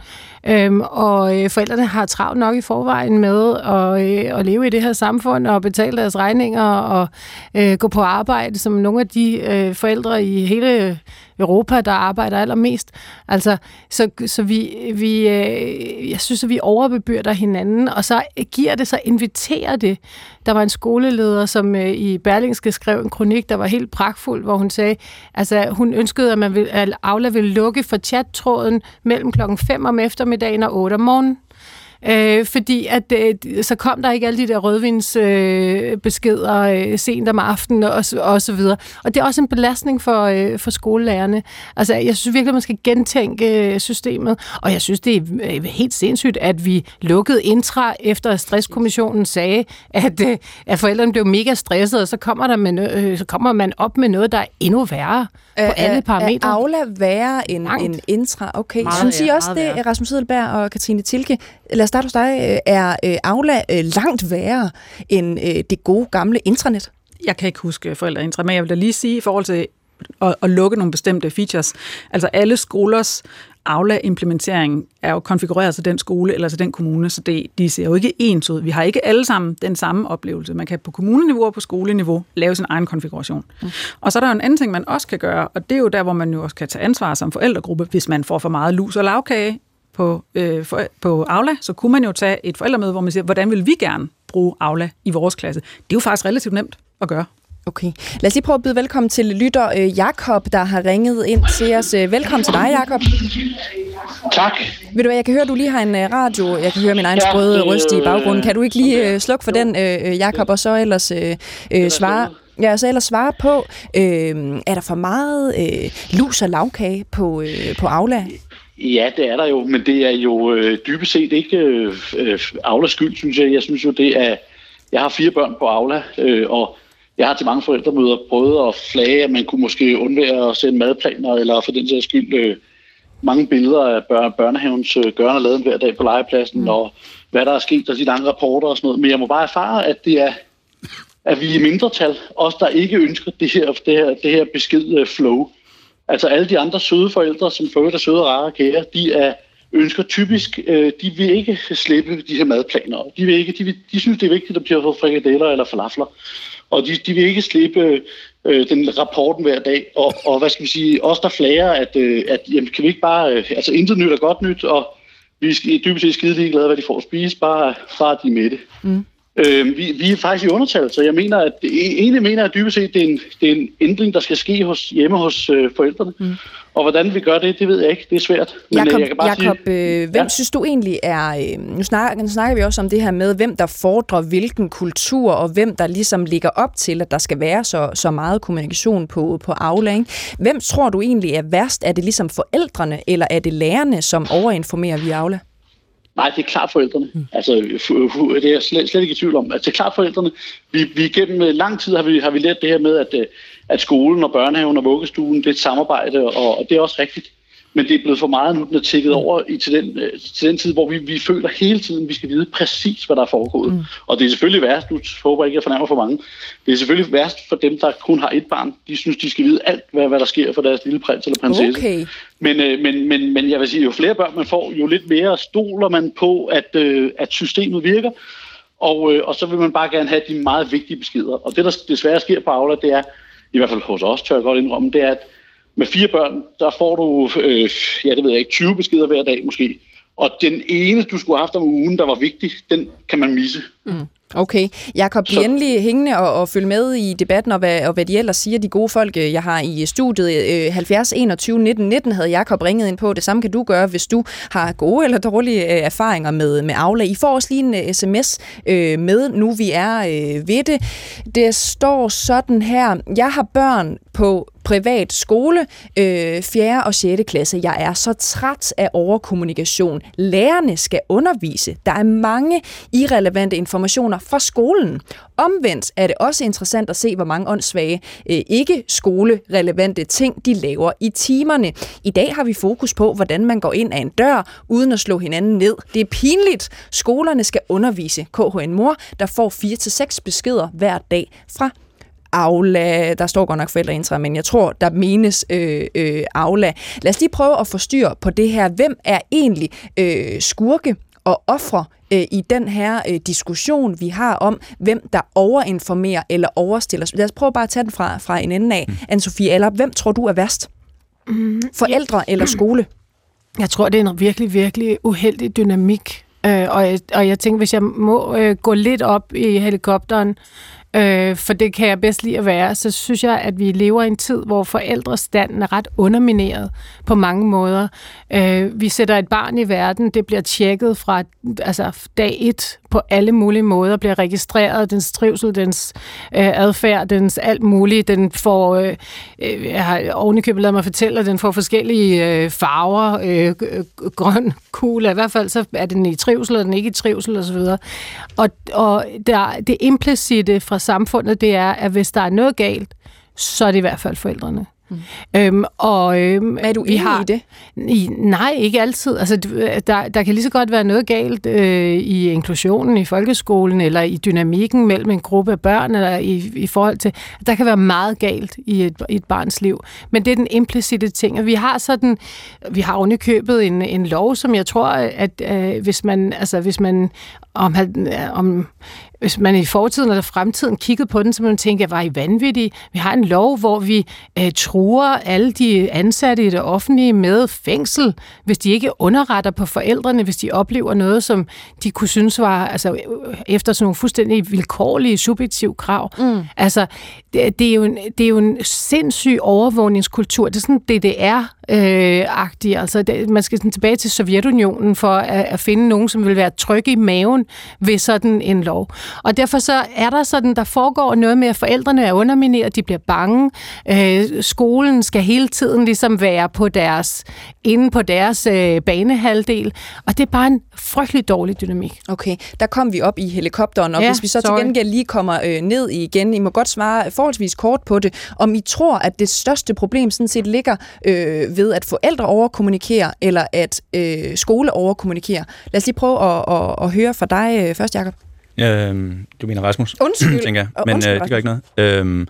Øhm, og øh, forældrene har travlt nok i forvejen med at, øh, at leve i det her samfund og betale deres regninger og øh, gå på arbejde, som nogle af de øh, forældre i hele Europa, der arbejder allermest. Altså, så, så vi, vi øh, jeg synes, at vi overbebyrder hinanden, og så giver det, så inviterer det. Der var en skoleleder, som øh, i Berlingske skrev en kronik, der var helt pragtfuld, hvor hun sagde, altså hun ønskede, at, man ville, at Aula ville lukke for chattråden mellem klokken 5 om eftermiddagen og 8 om morgenen. Øh, fordi at øh, så kom der ikke alle de der rødvinsbeskeder øh, øh, sent om aftenen og, og så videre. Og det er også en belastning for, øh, for skolelærerne. Altså, jeg synes virkelig, man skal gentænke øh, systemet. Og jeg synes, det er øh, helt sindssygt, at vi lukkede intra efter at stresskommissionen sagde, at, øh, at forældrene blev mega stressede, og så kommer, der med, øh, så kommer man op med noget, der er endnu værre på øh, alle parametre. Er Aula værre end, end intra? Okay. Meget, synes I også det, værre. Rasmus Edelberg og Katrine Tilke? Lad os starte hos dig. Øh, er øh, Aula øh, langt værre end det gode gamle intranet? Jeg kan ikke huske forældreintra, men jeg vil da lige sige i forhold til at, at lukke nogle bestemte features. Altså alle skolers Aula-implementering er jo konfigureret til den skole eller til den kommune, så det, de ser jo ikke ens ud. Vi har ikke alle sammen den samme oplevelse. Man kan på kommuneniveau og på skoleniveau lave sin egen konfiguration. Mm. Og så er der jo en anden ting, man også kan gøre, og det er jo der, hvor man jo også kan tage ansvar som forældregruppe, hvis man får for meget lus og lavkage på, øh, for, på Aula, så kunne man jo tage et forældremøde, hvor man siger, hvordan vil vi gerne bruge Aula i vores klasse? Det er jo faktisk relativt nemt at gøre. Okay. Lad os lige prøve at byde velkommen til lytter øh, Jakob, der har ringet ind til os. Øh, velkommen til dig, Jakob. Tak. Ved du hvad, jeg kan høre, du lige har en øh, radio. Jeg kan høre min egen ja, sprøde øh, ryst i baggrunden. Kan du ikke lige øh, slukke for den, øh, Jakob, og så ellers øh, øh, svare... Ja, så ellers svare på, øh, er der for meget øh, lus og lavkage på, øh, på Aula? Ja, det er der jo, men det er jo øh, dybest set ikke øh, øh, Aulas skyld, synes jeg. Jeg synes jo, det er... Jeg har fire børn på Aula, øh, og jeg har til mange forældremøder prøvet at flage, at man kunne måske undvære at sende madplaner, eller for den sags skyld øh, mange billeder af børne, børnehavens øh, gørne lavet hver dag på legepladsen, mm. og hvad der er sket, og de lange rapporter og sådan noget. Men jeg må bare erfare, at det er at vi er mindretal, os der ikke ønsker det her, det her, det her besked øh, flow. Altså alle de andre søde forældre, som for er søde og rare og kære, de er, ønsker typisk, øh, de vil ikke slippe de her madplaner. De, vil ikke, de, vil, de synes, det er vigtigt, at de har fået frikadeller eller falafler og de, de vil ikke slippe øh, den rapporten hver dag. Og, og hvad skal vi sige, os der flager, at, øh, at jamen, kan vi ikke bare, øh, altså intet nyt er godt nyt, og vi er dybest set skide ligeglade, hvad de får at spise, bare, bare de er med det. Mm. Øh, vi, vi er faktisk i undertal, så jeg mener, at egentlig mener jeg dybest set, det er en, det er en ændring, der skal ske hos, hjemme hos øh, forældrene. Mm. Og hvordan vi gør det, det ved jeg ikke. Det er svært. Men Jacob, jeg kan bare Jacob sige, øh, hvem ja. synes du egentlig er... Øh, nu, snakker, nu snakker vi også om det her med, hvem der fordrer hvilken kultur, og hvem der ligesom ligger op til, at der skal være så, så meget kommunikation på, på. Ikke? Hvem tror du egentlig er værst? Er det ligesom forældrene, eller er det lærerne, som overinformerer via Aula? Nej, det er klart forældrene. Mm. Altså, det er jeg slet, slet ikke i tvivl om. Altså, det er klart forældrene. Vi, vi gennem øh, lang tid har vi, har vi lært det her med, at, øh, at skolen og børnehaven og vuggestuen, det er et samarbejde, og, og det er også rigtigt men det er blevet for meget nu, den er tækket over i, til, den, øh, til den tid, hvor vi, vi føler hele tiden, at vi skal vide præcis, hvad der er foregået. Mm. Og det er selvfølgelig værst, nu håber jeg ikke, at jeg fornærmer for mange, det er selvfølgelig værst for dem, der kun har et barn. De synes, de skal vide alt, hvad, hvad der sker for deres lille prins eller prinsesse. Okay. Men, øh, men, men, men jeg vil sige, jo flere børn man får, jo lidt mere stoler man på, at, øh, at systemet virker. Og, øh, og så vil man bare gerne have de meget vigtige beskeder. Og det, der desværre sker på Aula, det er, i hvert fald hos os, tør jeg godt indrømme, det er, at med fire børn, der får du, øh, ja, det ved jeg ikke, 20 beskeder hver dag måske. Og den ene, du skulle have haft om ugen, der var vigtig, den kan man misse. Mm. Okay. Jakob, bliv endelig hængende og, og følg med i debatten, og hvad, og hvad de ellers siger, de gode folk, øh, jeg har i studiet. Øh, 70 21 19 19 havde Jakob ringet ind på. Det samme kan du gøre, hvis du har gode eller dårlige øh, erfaringer med, med Aula. I får også lige en sms øh, med, nu vi er øh, ved det. Det står sådan her. Jeg har børn på privat skole, øh, 4. og 6. klasse. Jeg er så træt af overkommunikation. Lærerne skal undervise. Der er mange irrelevante informationer fra skolen. Omvendt er det også interessant at se, hvor mange åndssvage øh, ikke skolerelevante ting, de laver i timerne. I dag har vi fokus på, hvordan man går ind af en dør, uden at slå hinanden ned. Det er pinligt. Skolerne skal undervise KHN Mor, der får 4-6 beskeder hver dag fra Aula. Der står godt nok forældreintra, men jeg tror, der menes øh, øh, Aula. Lad os lige prøve at få styr på det her. Hvem er egentlig øh, skurke og ofre øh, i den her øh, diskussion, vi har om, hvem der overinformerer eller overstiller. Lad os prøve bare at tage den fra, fra en ende af. Mm. Anne-Sophie Aller, hvem tror du er værst? Mm. Forældre ja. eller skole? Jeg tror, det er en virkelig, virkelig uheldig dynamik. Øh, og, jeg, og jeg tænker, hvis jeg må øh, gå lidt op i helikopteren, øh, for det kan jeg bedst lide at være, så synes jeg, at vi lever i en tid, hvor forældrestanden er ret undermineret på mange måder. Øh, vi sætter et barn i verden, det bliver tjekket fra altså, dag et på alle mulige måder, bliver registreret, dens trivsel, dens øh, adfærd, dens alt muligt. Den får, øh, øh jeg har ovenikøbet lavet mig fortælle, at den får forskellige øh, farver, øh, øh grøn, cool, i hvert fald så er den i trivsel, og den ikke i trivsel osv. Og, og der, det implicite fra samfundet, det er, at hvis der er noget galt, så er det i hvert fald forældrene. Mm. Øhm, og, øhm, er du enig har, i det? I, nej, ikke altid. Altså, der, der kan lige så godt være noget galt øh, i inklusionen i folkeskolen, eller i dynamikken mellem en gruppe af børn, eller i, i forhold til... Der kan være meget galt i et, i et barns liv. Men det er den implicite ting. Og vi har sådan... Vi har underkøbet en, en lov, som jeg tror, at øh, hvis man... Altså, hvis man om, om hvis man i fortiden eller fremtiden kiggede på den, så man tænke, at var I vanvittige? Vi har en lov, hvor vi øh, truer alle de ansatte i det offentlige med fængsel, hvis de ikke underretter på forældrene, hvis de oplever noget, som de kunne synes var altså, efter sådan nogle fuldstændig vilkårlige, subjektive krav. Mm. Altså, det, det, er jo en, det er jo en sindssyg overvågningskultur. Det er sådan DDR-agtigt. Øh, altså, det, man skal sådan tilbage til Sovjetunionen for at, at finde nogen, som vil være trygge i maven ved sådan en lov. Og derfor så er der sådan, der foregår noget med, at forældrene er undermineret, de bliver bange. Øh, skolen skal hele tiden ligesom være på deres, inde på deres øh, banehalvdel, og det er bare en frygtelig dårlig dynamik. Okay, der kom vi op i helikopteren, og ja, hvis vi så sorry. til gengæld lige kommer øh, ned igen, I må godt svare forholdsvis kort på det, om I tror, at det største problem sådan set ligger øh, ved, at forældre overkommunikerer, eller at øh, skole overkommunikerer. Lad os lige prøve at, at, at høre fra dig øh, først, Jacob. Øhm, du mener Rasmus? Undskyld. tænker jeg. Men Undskyld, øh, det gør ikke noget. Øhm,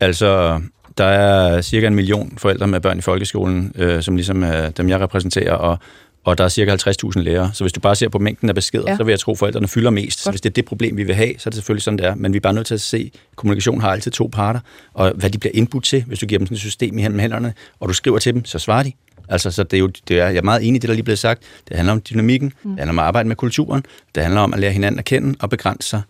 altså, der er cirka en million forældre med børn i folkeskolen, øh, som ligesom er dem, jeg repræsenterer, og, og der er cirka 50.000 lærere. Så hvis du bare ser på mængden af beskeder, ja. så vil jeg tro, at forældrene fylder mest. Godt. Så hvis det er det problem, vi vil have, så er det selvfølgelig sådan, det er. Men vi er bare nødt til at se, at kommunikation har altid to parter, og hvad de bliver indbudt til, hvis du giver dem sådan et system i hænderne, og du skriver til dem, så svarer de. Altså, så det er jo, det er, jeg er meget enig i det, der lige blev sagt. Det handler om dynamikken, mm. det handler om at arbejde med kulturen, det handler om at lære hinanden at kende og begrænse sig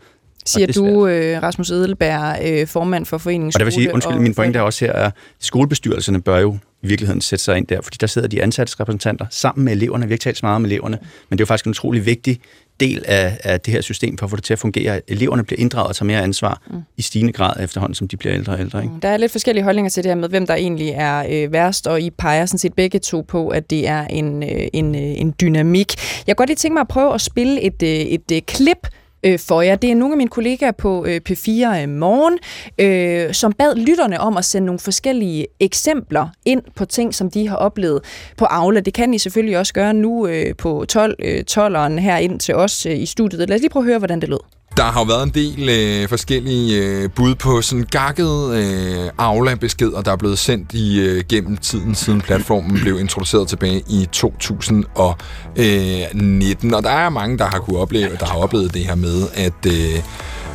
Siger du, øh, Rasmus Edelberg, øh, formand for foreningen Og der vil sige, undskyld, min pointe er også her, at skolebestyrelserne bør jo i virkeligheden sætte sig ind der, fordi der sidder de ansatte repræsentanter sammen med eleverne. Vi har ikke talt så meget om eleverne, men det er jo faktisk en utrolig vigtig del af, af det her system for at få det til at fungere. Eleverne bliver inddraget og tager mere ansvar mm. i stigende grad efterhånden, som de bliver ældre og ældre. Ikke? Der er lidt forskellige holdninger til det her med, hvem der egentlig er øh, værst, og I peger sådan set begge to på, at det er en, øh, en, øh, en dynamik. Jeg kan godt lige tænke mig at prøve at spille et, øh, et øh, klip øh, for jer. Det er nogle af mine kollegaer på øh, P4 i Morgen, øh, som bad lytterne om at sende nogle forskellige eksempler ind på ting, som de har oplevet på Aula. Det kan I selvfølgelig også gøre nu øh, på 12, øh, 12'eren her ind til os øh, i studiet. Lad os lige prøve at høre, hvordan det lød. Der har jo været en del øh, forskellige øh, bud på sådan gakkede øh, Aula-beskeder, der er blevet sendt i øh, gennem tiden, siden platformen blev introduceret tilbage i 2019. Øh, og der er mange, der har kunne opleve, der har oplevet det her med, at øh,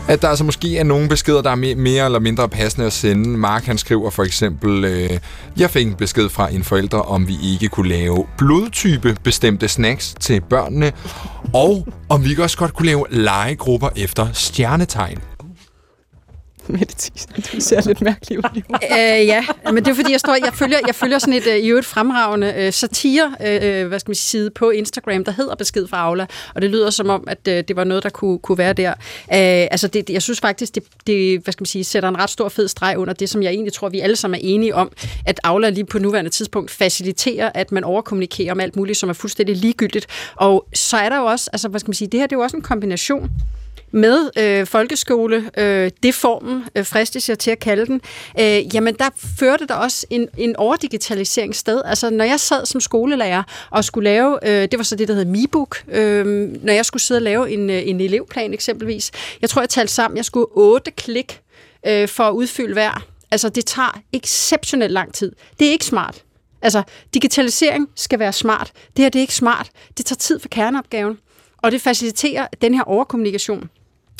at der altså måske er nogle beskeder, der er mere eller mindre passende at sende. Mark han skriver for eksempel, øh, jeg fik en besked fra en forælder, om vi ikke kunne lave blodtype bestemte snacks til børnene, og om vi ikke også godt kunne lave legegrupper efter stjernetegn. Mette Thiesen, du ser lidt mærkelig ud. øh, ja, men det er fordi, jeg, står, jeg, følger, jeg følger sådan et uh, i øvrigt fremragende uh, satire, uh, hvad skal man sige, side på Instagram, der hedder Besked fra Aula, og det lyder som om, at uh, det var noget, der kunne, kunne være der. Uh, altså, det, jeg synes faktisk, det, det hvad skal man sige, sætter en ret stor fed streg under det, som jeg egentlig tror, vi alle sammen er enige om, at Aula lige på nuværende tidspunkt faciliterer, at man overkommunikerer om alt muligt, som er fuldstændig ligegyldigt. Og så er der jo også, altså, hvad skal man sige, det her det er jo også en kombination med øh, folkeskole, øh, deformen, øh, fristes jeg til at kalde den, øh, jamen der førte der også en, en overdigitalisering sted. Altså når jeg sad som skolelærer og skulle lave, øh, det var så det, der hedder MiBook, øh, når jeg skulle sidde og lave en, øh, en elevplan eksempelvis, jeg tror, jeg talte sammen, jeg skulle otte klik øh, for at udfylde hver. Altså det tager exceptionelt lang tid. Det er ikke smart. Altså, digitalisering skal være smart. Det her, det er ikke smart. Det tager tid for kerneopgaven. Og det faciliterer den her overkommunikation.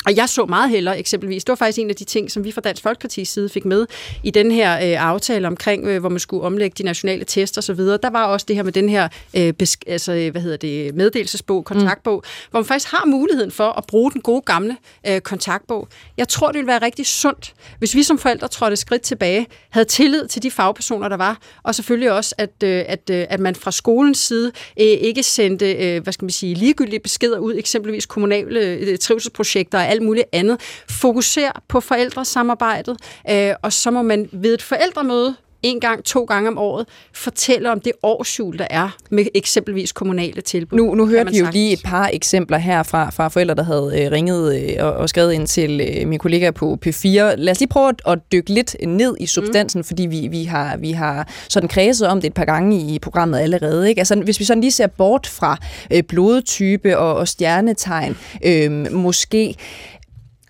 Og jeg så meget hellere eksempelvis, det var faktisk en af de ting, som vi fra Dansk Folkeparti's side fik med i den her øh, aftale omkring, øh, hvor man skulle omlægge de nationale tester osv. Der var også det her med den her øh, besk- altså, øh, hvad hedder det, meddelelsesbog, kontaktbog, mm. hvor man faktisk har muligheden for at bruge den gode gamle øh, kontaktbog. Jeg tror, det ville være rigtig sundt, hvis vi som forældre trådte skridt tilbage, havde tillid til de fagpersoner, der var, og selvfølgelig også, at, øh, at, øh, at man fra skolens side øh, ikke sendte, øh, hvad skal man sige, ligegyldige beskeder ud, eksempelvis kommunale øh, trivselsprojekter og alt muligt andet. Fokuser på forældresamarbejdet, øh, og så må man ved et forældremøde en gang, to gange om året, fortælle om det årsjul, der er med eksempelvis kommunale tilbud. Nu, nu hørte vi jo lige et par eksempler her fra, fra forældre, der havde øh, ringet øh, og, og skrevet ind til øh, mine kollegaer på P4. Lad os lige prøve at, at dykke lidt ned i substansen, mm. fordi vi, vi, har, vi har sådan kredset om det et par gange i programmet allerede. Ikke? Altså, hvis vi sådan lige ser bort fra øh, blodtype og, og stjernetegn, øh, måske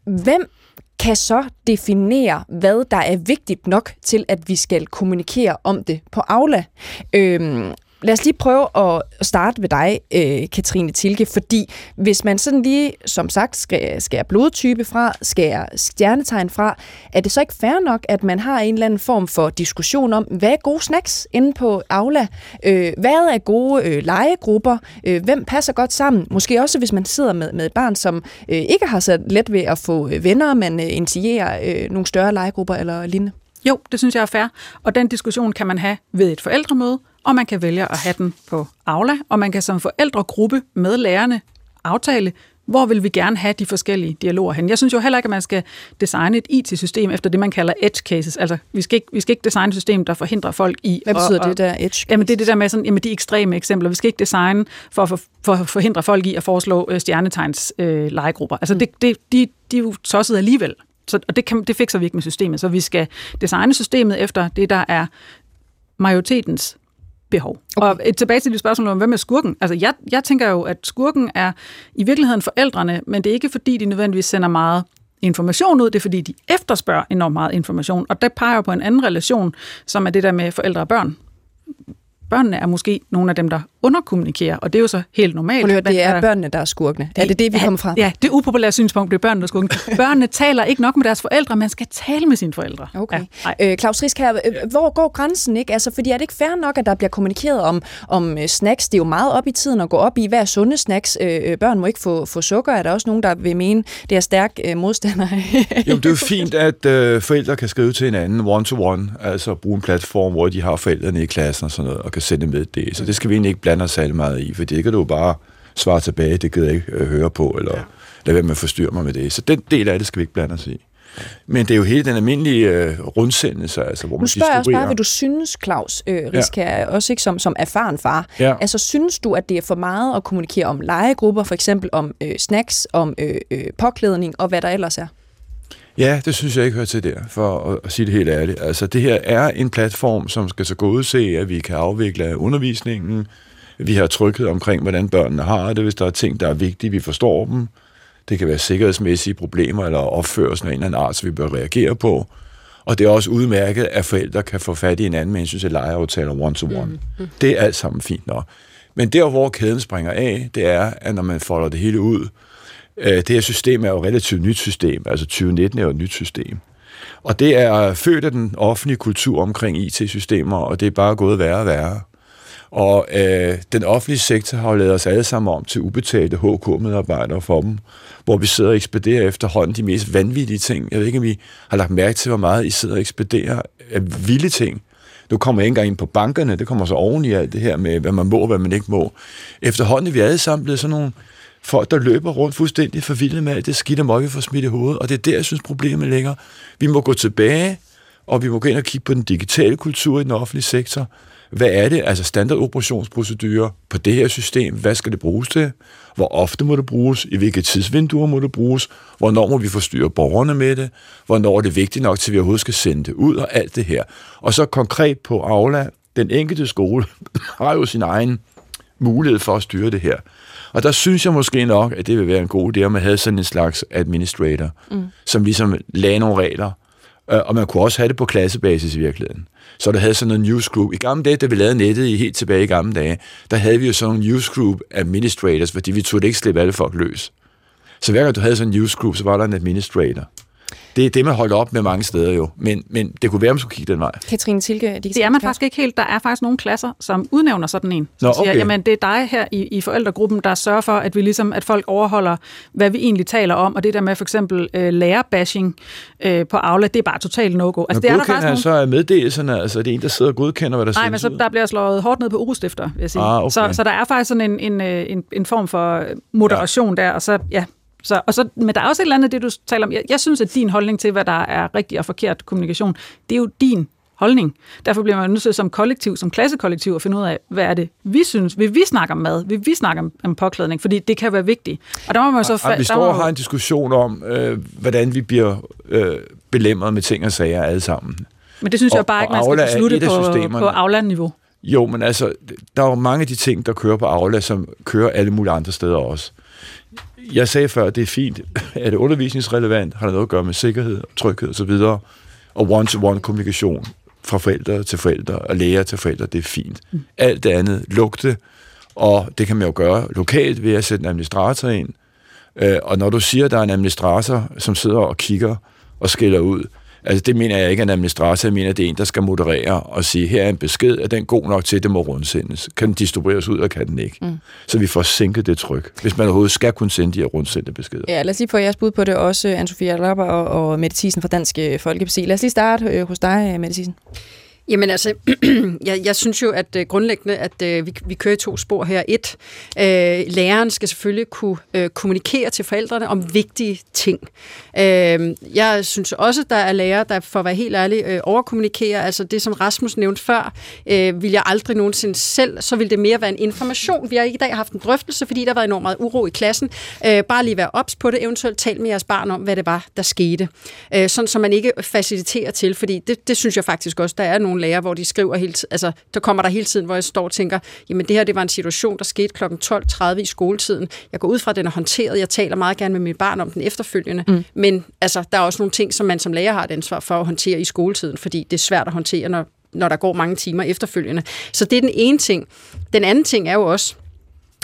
Hvem kan så definere, hvad der er vigtigt nok til, at vi skal kommunikere om det på Aula. Øhm, Lad os lige prøve at starte ved dig, øh, Katrine Tilke, fordi hvis man sådan lige, som sagt, skærer, blodtype fra, skærer stjernetegn fra, er det så ikke fair nok, at man har en eller anden form for diskussion om, hvad er gode snacks inde på Aula? Øh, hvad er gode øh, legegrupper? Øh, hvem passer godt sammen? Måske også, hvis man sidder med, med et barn, som øh, ikke har så let ved at få øh, venner, man øh, initierer øh, nogle større legegrupper eller lignende. Jo, det synes jeg er fair, og den diskussion kan man have ved et forældremøde, og man kan vælge at have den på Aula, og man kan som forældregruppe med lærerne aftale, hvor vil vi gerne have de forskellige dialoger hen. Jeg synes jo heller ikke, at man skal designe et IT-system efter det, man kalder edge cases. Altså, vi skal ikke, vi skal ikke designe et system, der forhindrer folk i... Hvad betyder og, det der edge cases? Jamen, det er det der med sådan, jamen, de ekstreme eksempler. Vi skal ikke designe for at for, for forhindre folk i at foreslå øh, stjernetegns øh, legegrupper. Altså, mm. det, det, de, de er jo tosset alligevel. Så, og det, kan, det fikser vi ikke med systemet. Så vi skal designe systemet efter det, der er majoritetens behov. Okay. Og et, tilbage til dit spørgsmål om, hvem er skurken? Altså, jeg, jeg tænker jo, at skurken er i virkeligheden forældrene, men det er ikke fordi, de nødvendigvis sender meget information ud, det er fordi, de efterspørger enormt meget information, og der peger på en anden relation, som er det der med forældre og børn. Børnene er måske nogle af dem, der underkommunikere, og det er jo så helt normalt. Prøv at høre, det er øh, børnene, der er skurkene. Er det det, vi kommer fra? Ja, det upopulære synspunkt bliver børnene, der skal Børnene taler ikke nok med deres forældre, man skal tale med sine forældre. Okay. Ja, øh, Claus Risk her, øh, hvor går grænsen? ikke? Altså, fordi er det ikke fair nok, at der bliver kommunikeret om, om øh, snacks? Det er jo meget op i tiden at gå op i, hvad er sunde snacks? Øh, øh, børn må ikke få, få sukker. Er der også nogen, der vil mene, det er stærk øh, modstander? Jo, det er jo fint, at øh, forældre kan skrive til hinanden one-to-one, altså bruge en platform, hvor de har forældrene i klassen og sådan noget, og kan sende med det. Så det skal vi egentlig ikke blande os særlig meget i, for det kan du jo bare svare tilbage, det gider jeg ikke øh, høre på, eller ja. lade være med at forstyrre mig med det. Så den del af det skal vi ikke blande os i. Men det er jo hele den almindelige øh, rundsendelse, altså, hvor Nu man spørger jeg også bare, hvad du synes, Claus øh, Risk her, også ikke som, som erfaren far. Ja. Altså, synes du, at det er for meget at kommunikere om legegrupper, for eksempel om øh, snacks, om øh, øh, påklædning og hvad der ellers er? Ja, det synes jeg ikke hører til der, for at, at sige det helt ærligt. Altså, det her er en platform, som skal så godse, at vi kan afvikle undervisningen. Vi har tryghed omkring, hvordan børnene har det, hvis der er ting, der er vigtige, vi forstår dem. Det kan være sikkerhedsmæssige problemer eller opførelsen af en eller anden art, som vi bør reagere på. Og det er også udmærket, at forældre kan få fat i hinanden med hensyn til legeaftaler one-to-one. Mm. Det er alt sammen fint nok. Men der, hvor kæden springer af, det er, at når man folder det hele ud, øh, det her system er jo et relativt nyt system, altså 2019 er jo et nyt system. Og det er født af den offentlige kultur omkring IT-systemer, og det er bare gået værre og værre. Og øh, den offentlige sektor har jo lavet os alle sammen om til ubetalte HK-medarbejdere for dem, hvor vi sidder og ekspederer efterhånden de mest vanvittige ting. Jeg ved ikke, om I har lagt mærke til, hvor meget I sidder og ekspederer af vilde ting. Nu kommer jeg ikke engang ind på bankerne, det kommer så oven i alt det her med, hvad man må og hvad man ikke må. Efterhånden er vi alle sammen blevet sådan nogle folk, der løber rundt fuldstændig forvildet med alt det skidt og møg, vi får smidt i hovedet. Og det er der, jeg synes, problemet ligger. Vi må gå tilbage, og vi må gå ind og kigge på den digitale kultur i den offentlige sektor. Hvad er det? Altså standardoperationsprocedurer på det her system. Hvad skal det bruges til? Hvor ofte må det bruges? I hvilke tidsvinduer må det bruges? Hvornår må vi forstyrre borgerne med det? Hvornår er det vigtigt nok til, at vi overhovedet skal sende det ud og alt det her? Og så konkret på Aula, den enkelte skole har jo sin egen mulighed for at styre det her. Og der synes jeg måske nok, at det vil være en god idé, at man havde sådan en slags administrator, mm. som ligesom lagde nogle regler, Øh, og man kunne også have det på klassebasis i virkeligheden. Så der havde sådan en newsgroup. I gamle dage, da vi lavede nettet i helt tilbage i gamle dage, der havde vi jo sådan en newsgroup administrators, fordi vi turde ikke slippe alle folk løs. Så hver gang du havde sådan en newsgroup, så var der en administrator. Det er det, man holdt op med mange steder jo. Men, men det kunne være, at man skulle kigge den vej. Katrine Tilke, Det er man faktisk ikke helt. Der er faktisk nogle klasser, som udnævner sådan en. Som Nå, siger, okay. jamen det er dig her i, i forældregruppen, der sørger for, at vi ligesom, at folk overholder, hvad vi egentlig taler om. Og det der med for eksempel øh, lærerbashing øh, på Aula, det er bare totalt no-go. Altså, det er der faktisk nogle... så af meddelelserne, altså er det en, der sidder og godkender, hvad der Nej, men så der bliver slået hårdt ned på urostifter, vil jeg sige. Ah, okay. så, så der er faktisk sådan en, en, øh, en, en form for moderation ja. der, og så, ja, så, og så, men der er også et eller andet, det du taler om. Jeg, jeg synes, at din holdning til, hvad der er rigtig og forkert kommunikation, det er jo din holdning. Derfor bliver man nødt til som kollektiv, som klassekollektiv, at finde ud af, hvad er det, vi synes. Vil vi snakke om mad? Vil vi snakke om, om påklædning? Fordi det kan være vigtigt. Og der må man så... Og, og vi står og har en diskussion om, øh, hvordan vi bliver øh, belemret med ting og sager alle sammen. Men det synes jeg og- bare ikke, man skal beslutte på, på Aula-niveau. Jo, men altså, der er jo mange af de ting, der kører på Aula, som kører alle mulige andre steder også. Jeg sagde før, at det er fint. Er det undervisningsrelevant? Har det noget at gøre med sikkerhed, tryghed osv.? Og one-to-one kommunikation fra forældre til forældre og lærer til forældre, det er fint. Alt det andet, lugte, og det kan man jo gøre lokalt ved at sætte en administrator ind. Øh, Og når du siger, at der er en administrator, som sidder og kigger og skiller ud, altså det mener jeg ikke er en administrator, jeg mener, det er en, der skal moderere og sige, her er en besked, er den god nok til, at det må rundsendes? Kan den distribueres ud, og kan den ikke? Mm. Så vi får sænket det tryk, hvis man overhovedet skal kunne sende de her rundsendte beskeder. Ja, lad os lige få jeres bud på det også, Anne-Sophia Lapper og, og Mette Thiesen fra Dansk øh, Folkeparti. Lad os lige starte øh, hos dig, øh, Mette Thiesen. Jamen altså, jeg, jeg synes jo, at øh, grundlæggende, at øh, vi, vi kører i to spor her. Et, øh, læreren skal selvfølgelig kunne øh, kommunikere til forældrene om vigtige ting. Øh, jeg synes også, der er lærere, der for at være helt ærlig øh, overkommunikerer. Altså det, som Rasmus nævnte før, øh, vil jeg aldrig nogensinde selv, så vil det mere være en information. Vi har i dag haft en drøftelse, fordi der var enormt meget uro i klassen. Øh, bare lige være ops på det, eventuelt tal med jeres barn om, hvad det var, der skete. Øh, sådan, så man ikke faciliterer til, fordi det, det synes jeg faktisk også, der er nogle lærere, hvor de skriver hele tiden, altså der kommer der hele tiden, hvor jeg står og tænker, jamen det her, det var en situation, der skete kl. 12.30 i skoletiden. Jeg går ud fra, at den er håndteret. Jeg taler meget gerne med mit barn om den efterfølgende. Mm. Men altså, der er også nogle ting, som man som lærer har et ansvar for at håndtere i skoletiden, fordi det er svært at håndtere, når når der går mange timer efterfølgende. Så det er den ene ting. Den anden ting er jo også,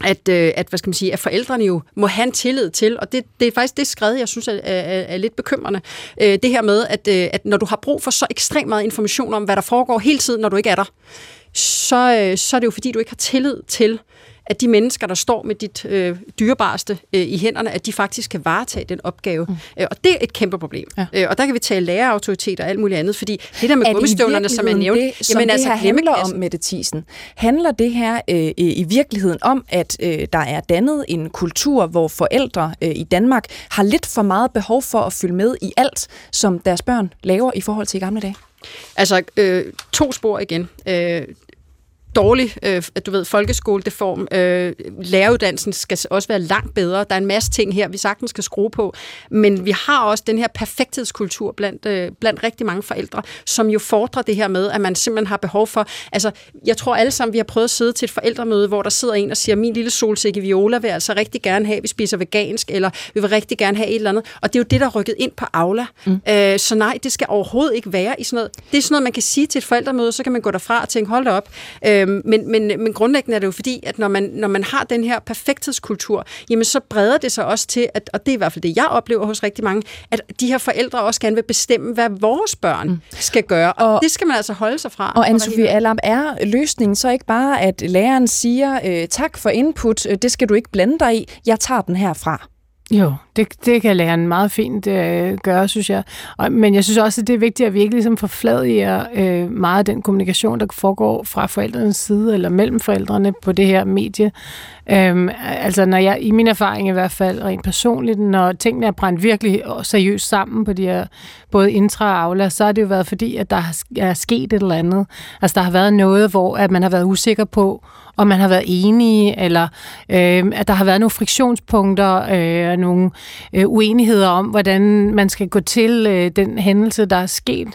at, øh, at, hvad skal man sige, at forældrene jo må have en tillid til, og det, det er faktisk det skred, jeg synes er, er, er lidt bekymrende. Øh, det her med, at, øh, at når du har brug for så ekstremt meget information om, hvad der foregår hele tiden, når du ikke er der, så, så er det jo fordi, du ikke har tillid til, at de mennesker, der står med dit øh, dyrebareste øh, i hænderne, at de faktisk kan varetage den opgave. Mm. Øh, og det er et kæmpe problem. Ja. Øh, og der kan vi tale lærerautoritet og alt muligt andet, fordi det der med gummistøvlerne, som jeg nævnte, det, som jamen, det altså, her handler om, Mette Thiesen, handler det her øh, i virkeligheden om, at øh, der er dannet en kultur, hvor forældre øh, i Danmark har lidt for meget behov for at følge med i alt, som deres børn laver i forhold til i gamle dage? Altså, øh, to spor igen. Øh, dårlig, øh, du ved, folkeskoledeform. Øh, læreruddannelsen skal også være langt bedre. Der er en masse ting her, vi sagtens skal skrue på. Men vi har også den her perfekthedskultur blandt, øh, blandt rigtig mange forældre, som jo fordrer det her med, at man simpelthen har behov for... Altså, jeg tror alle sammen, vi har prøvet at sidde til et forældremøde, hvor der sidder en og siger, min lille solsikke Viola vil altså rigtig gerne have, at vi spiser vegansk, eller vi vil rigtig gerne have et eller andet. Og det er jo det, der er rykket ind på Aula. Mm. Øh, så nej, det skal overhovedet ikke være i sådan noget. Det er sådan noget, man kan sige til et forældremøde, så kan man gå derfra og tænke, hold da op. Øh, Øhm, men, men, men grundlæggende er det jo fordi, at når man, når man har den her perfekthedskultur, jamen så breder det sig også til, at, og det er i hvert fald det, jeg oplever hos rigtig mange, at de her forældre også gerne vil bestemme, hvad vores børn mm. skal gøre. Og, og det skal man altså holde sig fra. Og Anne-Sophie Alarm, er løsningen så ikke bare, at læreren siger, øh, tak for input, øh, det skal du ikke blande dig i, jeg tager den herfra? Jo, det, det kan læreren meget fint øh, gøre, synes jeg. Og, men jeg synes også, at det er vigtigt, at vi ikke ligesom forfladiger øh, meget af den kommunikation, der foregår fra forældrenes side, eller mellem forældrene på det her medie. Øhm, altså, når jeg, i min erfaring i hvert fald, rent personligt, når tingene er brændt virkelig seriøst sammen på de her, både intra og aula, så har det jo været fordi, at der er sket et eller andet. Altså, der har været noget, hvor at man har været usikker på, om man har været enige, eller øh, at der har været nogle friktionspunkter, øh, nogle øh, uenigheder om, hvordan man skal gå til øh, den hændelse, der er sket.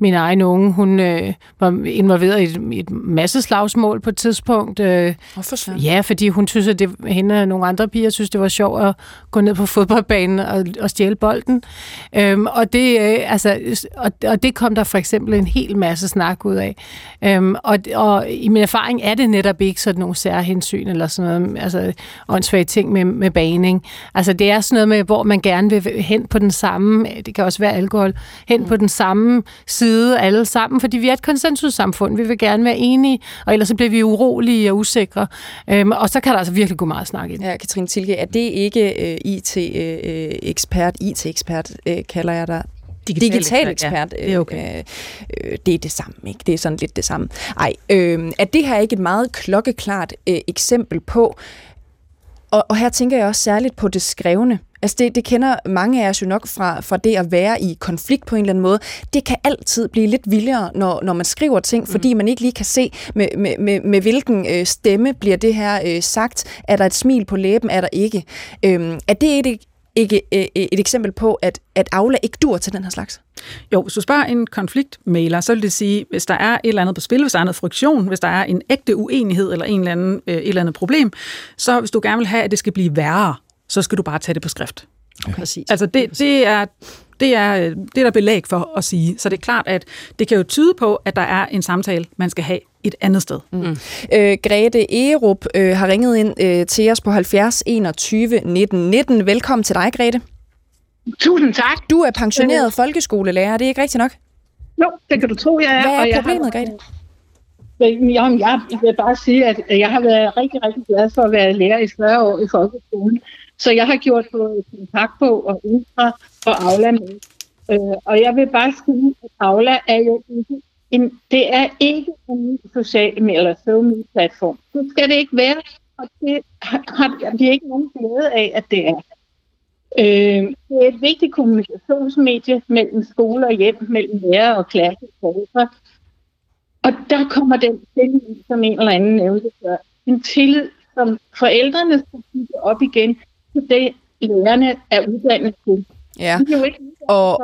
Min egen unge, hun øh, var involveret i et, et masse slagsmål på et tidspunkt. Øh, Hvorfor Ja, fordi hun synes, at det, hende og nogle andre piger synes, det var sjovt at gå ned på fodboldbanen og, og stjæle bolden. Øhm, og, det, øh, altså, og, og det kom der for eksempel en hel masse snak ud af. Øhm, og, og i min erfaring er det netop ikke sådan nogle særhensyn eller sådan noget, altså åndssvage ting med, med baning. Altså det er sådan noget med, hvor man gerne vil hen på den samme, det kan også være alkohol, hen på den samme side alle sammen, fordi vi er et konsensussamfund. Vi vil gerne være enige, og ellers så bliver vi urolige og usikre. Øhm, og så kan der altså virkelig gå meget snak ind. Ja, Katrine Tilke, er det ikke uh, IT-ekspert, uh, IT-ekspert, uh, kalder jeg dig, digital, digital ekspert. Ja, det er okay. Øh, øh, det er det samme, ikke? Det er sådan lidt det samme. Ej, øh, er det her ikke et meget klokkeklart øh, eksempel på, og, og her tænker jeg også særligt på det skrevne. Altså det, det kender mange af os jo nok fra, fra det at være i konflikt på en eller anden måde. Det kan altid blive lidt vildere, når, når man skriver ting, mm. fordi man ikke lige kan se, med, med, med, med hvilken øh, stemme bliver det her øh, sagt. Er der et smil på læben, er der ikke? Øh, er det et, ikke øh, et eksempel på, at, at Aula ikke dur til den her slags? Jo, hvis du spørger en konfliktmailer, så vil det sige, hvis der er et eller andet på spil, hvis der er noget friktion, hvis der er en ægte uenighed eller en eller anden, øh, et eller andet problem, så hvis du gerne vil have, at det skal blive værre, så skal du bare tage det på skrift. Okay. Præcis. Altså det, det er det er, det er der belæg for at sige. Så det er klart, at det kan jo tyde på, at der er en samtale, man skal have et andet sted. Mm. Øh, Grete Erup øh, har ringet ind øh, til os på 70 21 19 19. Velkommen til dig, Grete. Tusind tak. Du er pensioneret øh. folkeskolelærer, det er ikke rigtigt nok? Jo, det kan du tro, jeg er. Hvad er problemet, Grete? Jamen, jeg vil bare sige, at jeg har været rigtig, rigtig glad for at være lærer i 40 år i folkeskolen. Så jeg har gjort på kontakt på og Ultra og Aula med. Øh, og jeg vil bare sige, at Aula er jo ikke en, det er ikke en social eller social platform. Det skal det ikke være, og det har vi ikke nogen glæde af, at det er. Øh, det er et vigtigt kommunikationsmedie mellem skole og hjem, mellem lærer og klasse og forældre. Og der kommer den tillid, som en eller anden nævnte før. En tillid, som forældrene skal bygge op igen, til det lærerne er uddannet til. Ja. Vi er jo ikke Og-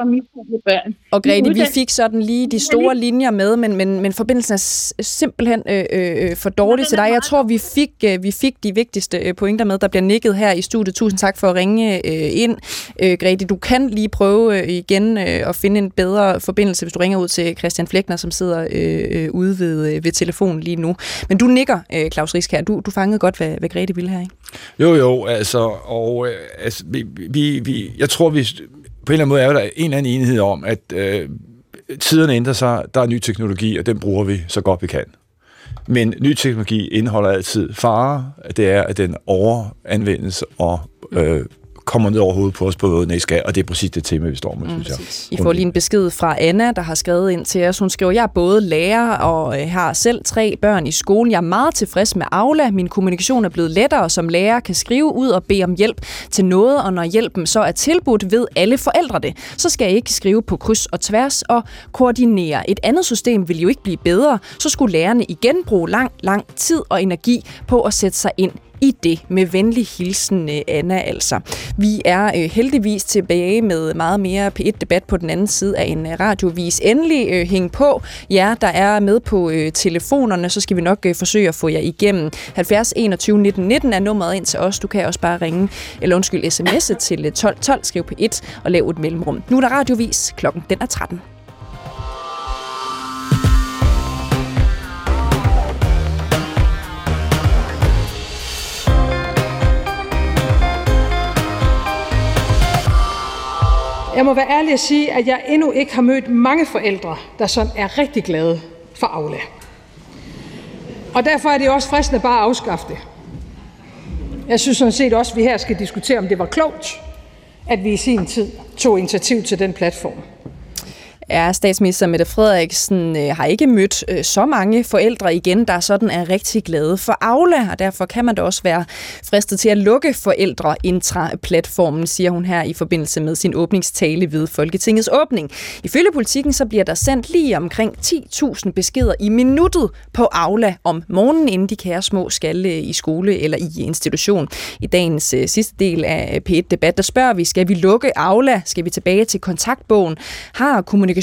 børn. Og Grete, vi fik sådan lige de store linjer med, men, men, men forbindelsen er simpelthen øh, øh, for dårlig til dig. Jeg tror, vi fik, øh, vi fik de vigtigste øh, pointer med, der bliver nikket her i studiet. Tusind tak for at ringe øh, ind. Øh, Grete, du kan lige prøve øh, igen øh, at finde en bedre forbindelse, hvis du ringer ud til Christian Flækner, som sidder øh, øh, ude ved, øh, ved telefonen lige nu. Men du nikker, øh, Claus Risk her. Du, du fangede godt, hvad, hvad Grete ville her, ikke? Jo, jo, altså, og øh, altså, vi, vi, vi, jeg tror, vi på en eller anden måde er der en eller anden enighed om, at øh, tiderne ændrer sig, der er ny teknologi, og den bruger vi så godt vi kan. Men ny teknologi indeholder altid fare, det er, at den overanvendes og øh, kommer ned over hovedet på os på den ikke skal, og det er præcis det tema, vi står med, synes jeg. I får lige en besked fra Anna, der har skrevet ind til os. Hun skriver, jeg er både lærer og øh, har selv tre børn i skolen. Jeg er meget tilfreds med Aula. Min kommunikation er blevet lettere, som lærer kan skrive ud og bede om hjælp til noget, og når hjælpen så er tilbudt, ved alle forældre det. Så skal jeg ikke skrive på kryds og tværs og koordinere. Et andet system vil jo ikke blive bedre. Så skulle lærerne igen bruge lang, lang tid og energi på at sætte sig ind i det. Med venlig hilsen, øh, Anna altså. Vi er øh, heldigvis tilbage med meget mere P1-debat på den anden side af en øh, radiovis. Endelig øh, hæng på jer, der er med på øh, telefonerne, så skal vi nok øh, forsøge at få jer igennem. 70 21 19 19 er nummeret ind til os. Du kan også bare ringe, eller undskyld, sms'e til øh, 12 12, skriv på 1 og lav et mellemrum. Nu er der radiovis. Klokken den er 13. Jeg må være ærlig at sige, at jeg endnu ikke har mødt mange forældre, der sådan er rigtig glade for Aula. Og derfor er det også fristende bare at afskaffe det. Jeg synes sådan set også, at vi her skal diskutere, om det var klogt, at vi i sin tid tog initiativ til den platform er statsminister Mette Frederiksen øh, har ikke mødt øh, så mange forældre igen, der sådan er rigtig glade for Aula, og derfor kan man da også være fristet til at lukke forældre intra-platformen, siger hun her i forbindelse med sin åbningstale ved Folketingets åbning. Ifølge politikken så bliver der sendt lige omkring 10.000 beskeder i minuttet på Aula om morgenen, inden de kære små skal øh, i skole eller i institution. I dagens øh, sidste del af P1-debat, der spørger vi, skal vi lukke Aula? Skal vi tilbage til kontaktbogen? Har kommunikationen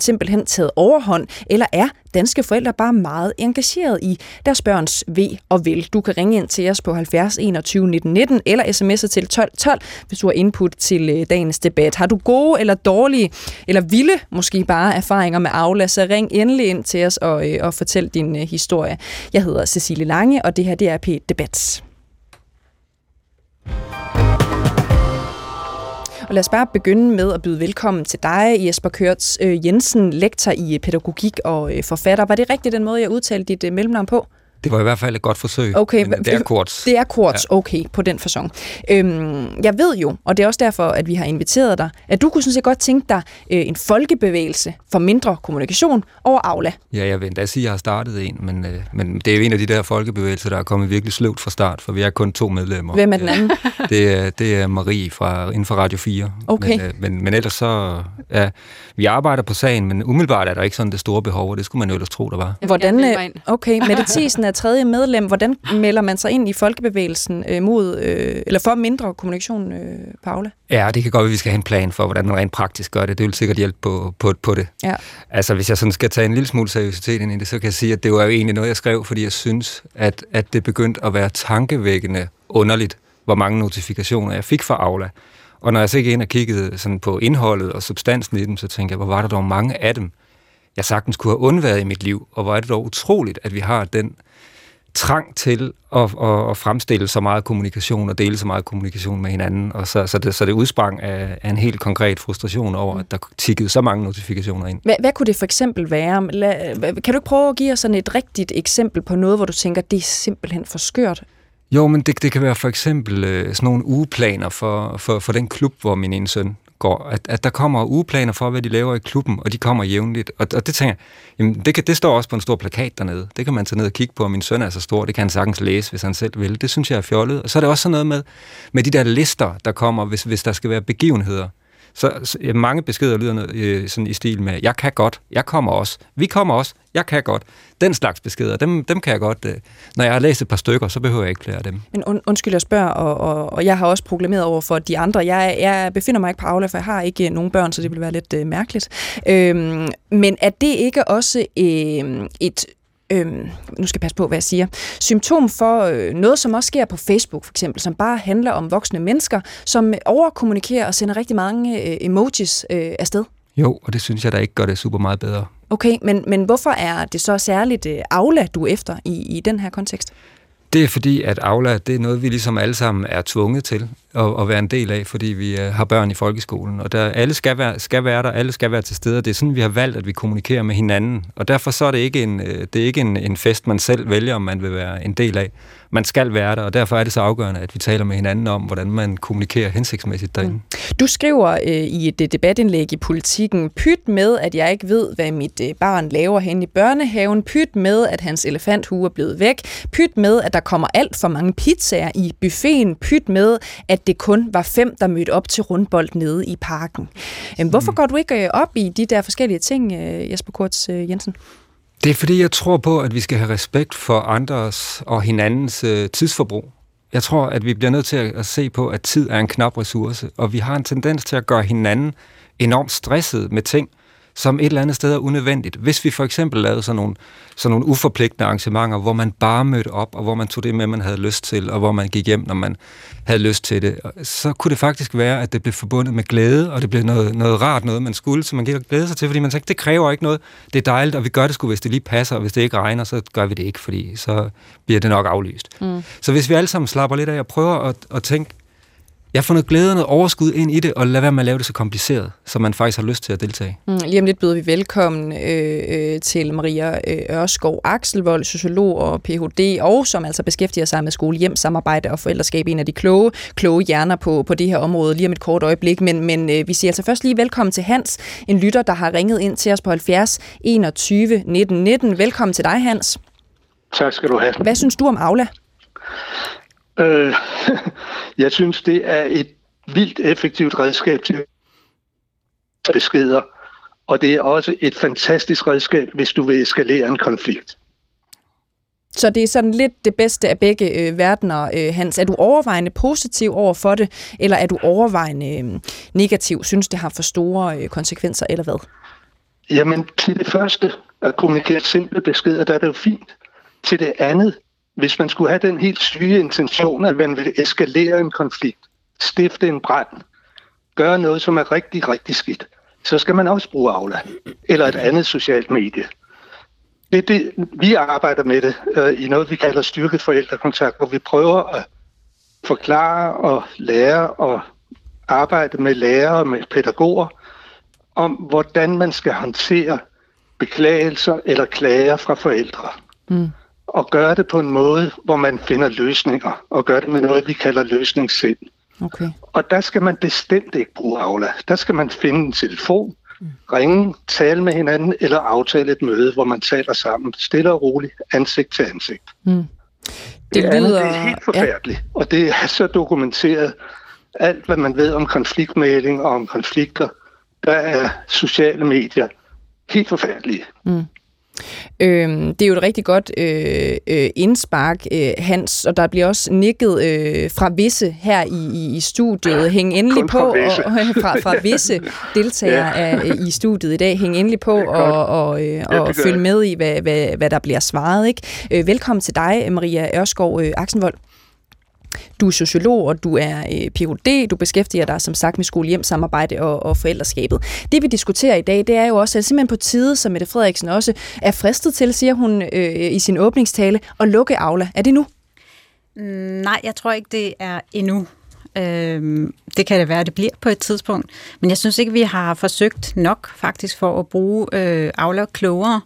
simpelthen taget overhånd, eller er danske forældre bare meget engageret i deres børns ved og vel? Du kan ringe ind til os på 70 21 19 19 eller sms'e til 12 12, hvis du har input til øh, dagens debat. Har du gode eller dårlige, eller vilde måske bare erfaringer med Aula, så ring endelig ind til os og, øh, og fortæl din øh, historie. Jeg hedder Cecilie Lange, og det her det er P1 Debat. Og lad os bare begynde med at byde velkommen til dig, Jesper Kørts øh, Jensen, lektor i pædagogik og øh, forfatter. Var det rigtigt den måde, jeg udtalte dit øh, mellemnavn på? Det var i hvert fald et godt forsøg. Okay, men det er kort. Det er kort, ja. okay, på den fasong. Øhm, jeg ved jo, og det er også derfor, at vi har inviteret dig, at du kunne sådan set godt tænke dig øh, en folkebevægelse for mindre kommunikation over Aula. Ja, jeg vil endda sige, at jeg har startet en, men, øh, men det er jo en af de der folkebevægelser, der er kommet virkelig sløvt fra start, for vi er kun to medlemmer. Hvem er den anden? det, er, det er Marie fra, inden for Radio 4. Okay. Men, øh, men, men ellers så, ja, vi arbejder på sagen, men umiddelbart er der ikke sådan det store behov, og det skulle man jo ellers tro, der var. Hvordan, øh, okay, Mette Thiesen er tredje medlem. Hvordan melder man sig ind i folkebevægelsen øh, mod, øh, eller for mindre kommunikation, øh, Paula? Ja, det kan godt være, at vi skal have en plan for, hvordan man rent praktisk gør det. Det vil sikkert hjælpe på, på, på det. Ja. Altså, hvis jeg sådan skal tage en lille smule seriøsitet ind i det, så kan jeg sige, at det var jo egentlig noget, jeg skrev, fordi jeg synes, at, at det begyndte at være tankevækkende underligt, hvor mange notifikationer jeg fik fra Aula. Og når jeg så gik ind og kiggede sådan på indholdet og substansen i dem, så tænkte jeg, hvor var der dog mange af dem, jeg sagtens kunne have undværet i mit liv, og hvor er det dog utroligt, at vi har den trang til at, at, at fremstille så meget kommunikation og dele så meget kommunikation med hinanden. Og så, så, det, så det udsprang af, af en helt konkret frustration over, at der tikkede så mange notifikationer ind. Hvad, hvad kunne det for eksempel være? Kan du ikke prøve at give os sådan et rigtigt eksempel på noget, hvor du tænker, det er simpelthen for skørt? Jo, men det, det kan være for eksempel øh, sådan nogle ugeplaner for, for, for den klub, hvor min ene søn går. At, at der kommer ugeplaner for, hvad de laver i klubben, og de kommer jævnligt. Og, og det tænker jeg, jamen det, kan, det står også på en stor plakat dernede. Det kan man tage ned og kigge på, og min søn er så stor, det kan han sagtens læse, hvis han selv vil. Det synes jeg er fjollet. Og så er det også sådan noget med, med de der lister, der kommer, hvis, hvis der skal være begivenheder. Så, så mange beskeder lyder noget, øh, sådan i stil med, jeg kan godt, jeg kommer også, vi kommer også, jeg kan godt. Den slags beskeder, dem, dem kan jeg godt. Øh, når jeg har læst et par stykker, så behøver jeg ikke flere af dem. Men und, undskyld, jeg spørger, og, og, og jeg har også proklameret over for de andre. Jeg, jeg befinder mig ikke på Aula, for jeg har ikke øh, nogen børn, så det vil være lidt øh, mærkeligt. Øhm, men er det ikke også øh, et øhm, nu skal jeg passe på, hvad jeg siger, symptom for øh, noget, som også sker på Facebook for eksempel, som bare handler om voksne mennesker, som overkommunikerer og sender rigtig mange øh, emojis øh, afsted? Jo, og det synes jeg da ikke gør det super meget bedre. Okay, men, men hvorfor er det så særligt øh, Aula, du er efter i, i den her kontekst? Det er fordi, at Aula, det er noget, vi ligesom alle sammen er tvunget til at, at være en del af, fordi vi øh, har børn i folkeskolen. Og der, alle skal være, skal være der, alle skal være til stede. Det er sådan, vi har valgt, at vi kommunikerer med hinanden. Og derfor så er det ikke en, øh, det er ikke en, en fest, man selv vælger, om man vil være en del af man skal være der, og derfor er det så afgørende, at vi taler med hinanden om, hvordan man kommunikerer hensigtsmæssigt derinde. Mm. Du skriver øh, i et øh, debatindlæg i Politiken, pyt med, at jeg ikke ved, hvad mit øh, barn laver hen i børnehaven, pyt med, at hans elefanthue er blevet væk, pyt med, at der kommer alt for mange pizzaer i buffeten, pyt med, at det kun var fem, der mødte op til rundbold nede i parken. Hvorfor mm. går du ikke øh, op i de der forskellige ting, øh, Jesper Kurz øh, Jensen? Det er fordi, jeg tror på, at vi skal have respekt for andres og hinandens øh, tidsforbrug. Jeg tror, at vi bliver nødt til at, at se på, at tid er en knap ressource, og vi har en tendens til at gøre hinanden enormt stresset med ting, som et eller andet sted er unødvendigt. Hvis vi for eksempel lavede sådan nogle, sådan nogle uforpligtende arrangementer, hvor man bare mødte op, og hvor man tog det med, man havde lyst til, og hvor man gik hjem, når man havde lyst til det, så kunne det faktisk være, at det blev forbundet med glæde, og det blev noget, noget rart, noget man skulle, så man gik og glæde sig til, fordi man tænkte, det kræver ikke noget, det er dejligt, og vi gør det sgu, hvis det lige passer, og hvis det ikke regner, så gør vi det ikke, fordi så bliver det nok aflyst. Mm. Så hvis vi alle sammen slapper lidt af og prøver at, at tænke, jeg har fundet glæde og noget overskud ind i det, og lad være med at lave det så kompliceret, så man faktisk har lyst til at deltage. Mm, lige om lidt byder vi velkommen øh, øh, til Maria øh, Ørskov Akselvold, sociolog og Ph.D., og som altså beskæftiger sig med skole, hjem, samarbejde og forældreskab, en af de kloge, kloge hjerner på, på det her område lige om et kort øjeblik. Men, men øh, vi siger altså først lige velkommen til Hans, en lytter, der har ringet ind til os på 70 21 19 19. Velkommen til dig, Hans. Tak skal du have. Hvad synes du om Aula? Øh, jeg synes, det er et vildt effektivt redskab til beskeder, og det er også et fantastisk redskab, hvis du vil eskalere en konflikt. Så det er sådan lidt det bedste af begge øh, verdener, øh, Hans. Er du overvejende positiv over for det, eller er du overvejende øh, negativ? Synes det har for store øh, konsekvenser, eller hvad? Jamen, til det første, at kommunikere simple beskeder, der er det jo fint. Til det andet, hvis man skulle have den helt syge intention, at man vil eskalere en konflikt, stifte en brand, gøre noget, som er rigtig, rigtig skidt, så skal man også bruge Aula eller et andet socialt medie. Det, det, vi arbejder med det øh, i noget, vi kalder styrket forældrekontakt, hvor vi prøver at forklare og lære og arbejde med lærere og med pædagoger om, hvordan man skal håndtere beklagelser eller klager fra forældre. Mm og gøre det på en måde, hvor man finder løsninger, og gøre det med noget, vi kalder løsningssind. Okay. Og der skal man bestemt ikke bruge Aula. Der skal man finde en telefon, mm. ringe, tale med hinanden, eller aftale et møde, hvor man taler sammen, stille og roligt, ansigt til ansigt. Mm. Det, det, lyder... det er helt forfærdeligt, ja. og det er så dokumenteret. Alt, hvad man ved om konfliktmæling og om konflikter, der er sociale medier helt forfærdelige. Mm. Øh, det er jo et rigtig godt øh, øh, indspark, øh, Hans, og der bliver også nikket øh, fra visse her i, i, i studiet. Hæng endelig på, og, fra, fra visse deltagere ja. af, i studiet i dag. Hæng endelig på og, og, øh, og ja, følg med i, hvad, hvad, hvad der bliver svaret. Ikke? Øh, velkommen til dig, Maria Ørskov øh, Aksenvold. Du er sociolog, og du er øh, Ph.D. Du beskæftiger dig som sagt med skole-hjem-samarbejde og, og forældreskabet. Det vi diskuterer i dag, det er jo også, at simpelthen på tide, som Mette Frederiksen også er fristet til, siger hun øh, i sin åbningstale, at lukke Aula. Er det nu? Mm, nej, jeg tror ikke, det er endnu. Øhm, det kan det være, det bliver på et tidspunkt. Men jeg synes ikke, vi har forsøgt nok faktisk for at bruge øh, Aula klogere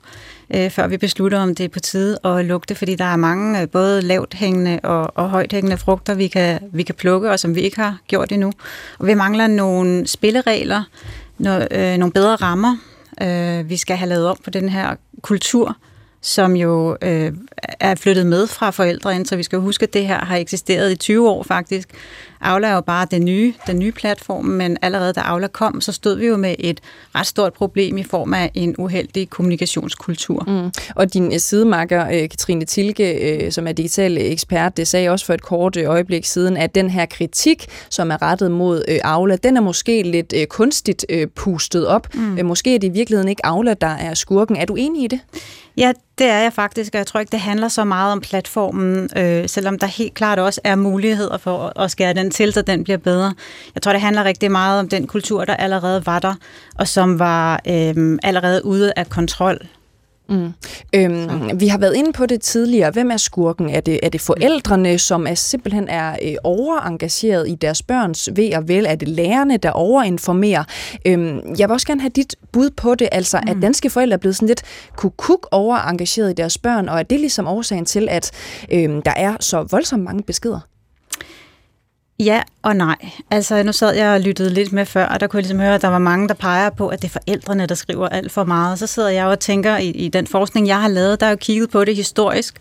øh, før vi beslutter, om det er på tide at lukke det, fordi der er mange øh, både lavt hængende og, og højt hængende frugter, vi kan, vi kan plukke, og som vi ikke har gjort endnu. Og vi mangler nogle spilleregler, no, øh, nogle bedre rammer. Øh, vi skal have lavet om på den her kultur, som jo øh, er flyttet med fra forældre ind, så vi skal huske, at det her har eksisteret i 20 år faktisk. Aula er jo bare den nye, den nye platform, men allerede da Aula kom, så stod vi jo med et ret stort problem i form af en uheldig kommunikationskultur. Mm. Og din sidemarker, øh, Katrine Tilke, øh, som er digital ekspert, det sagde også for et kort øh, øjeblik siden, at den her kritik, som er rettet mod Aula, den er måske lidt kunstigt pustet op. Mm. Måske er det i virkeligheden ikke Aula, der er skurken. Er du enig i det? Ja, det er jeg faktisk, og jeg tror ikke, det handler så meget om platformen, øh, selvom der helt klart også er muligheder for at skære den til, så den bliver bedre. Jeg tror, det handler rigtig meget om den kultur, der allerede var der, og som var øh, allerede ude af kontrol Mm. Øhm, vi har været inde på det tidligere. Hvem er skurken? Er det, er det forældrene, som er simpelthen er øh, overengageret i deres børns ved og vel? Er det lærerne, der overinformerer? Øhm, jeg vil også gerne have dit bud på det. Altså, mm. at danske forældre er blevet sådan lidt kukuk overengageret i deres børn, og er det ligesom årsagen til, at øhm, der er så voldsomt mange beskeder? Ja og nej. Altså, nu sad jeg og lyttede lidt med før, og der kunne jeg ligesom høre, at der var mange, der peger på, at det er forældrene, der skriver alt for meget. Så sidder jeg og tænker, i, i den forskning, jeg har lavet, der er jo kigget på det historisk.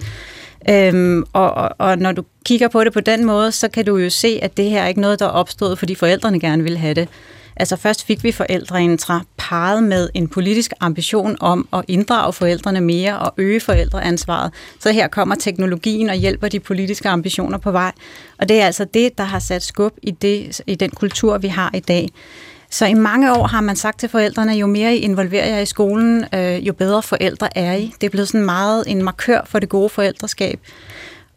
Øhm, og, og, og når du kigger på det på den måde, så kan du jo se, at det her er ikke noget, der er opstået, fordi forældrene gerne vil have det. Altså først fik vi forældreintra parret med en politisk ambition om at inddrage forældrene mere og øge forældreansvaret. Så her kommer teknologien og hjælper de politiske ambitioner på vej. Og det er altså det, der har sat skub i, det, i den kultur, vi har i dag. Så i mange år har man sagt til forældrene, jo mere I involverer jer i skolen, øh, jo bedre forældre er I. Det er blevet sådan meget en markør for det gode forældreskab.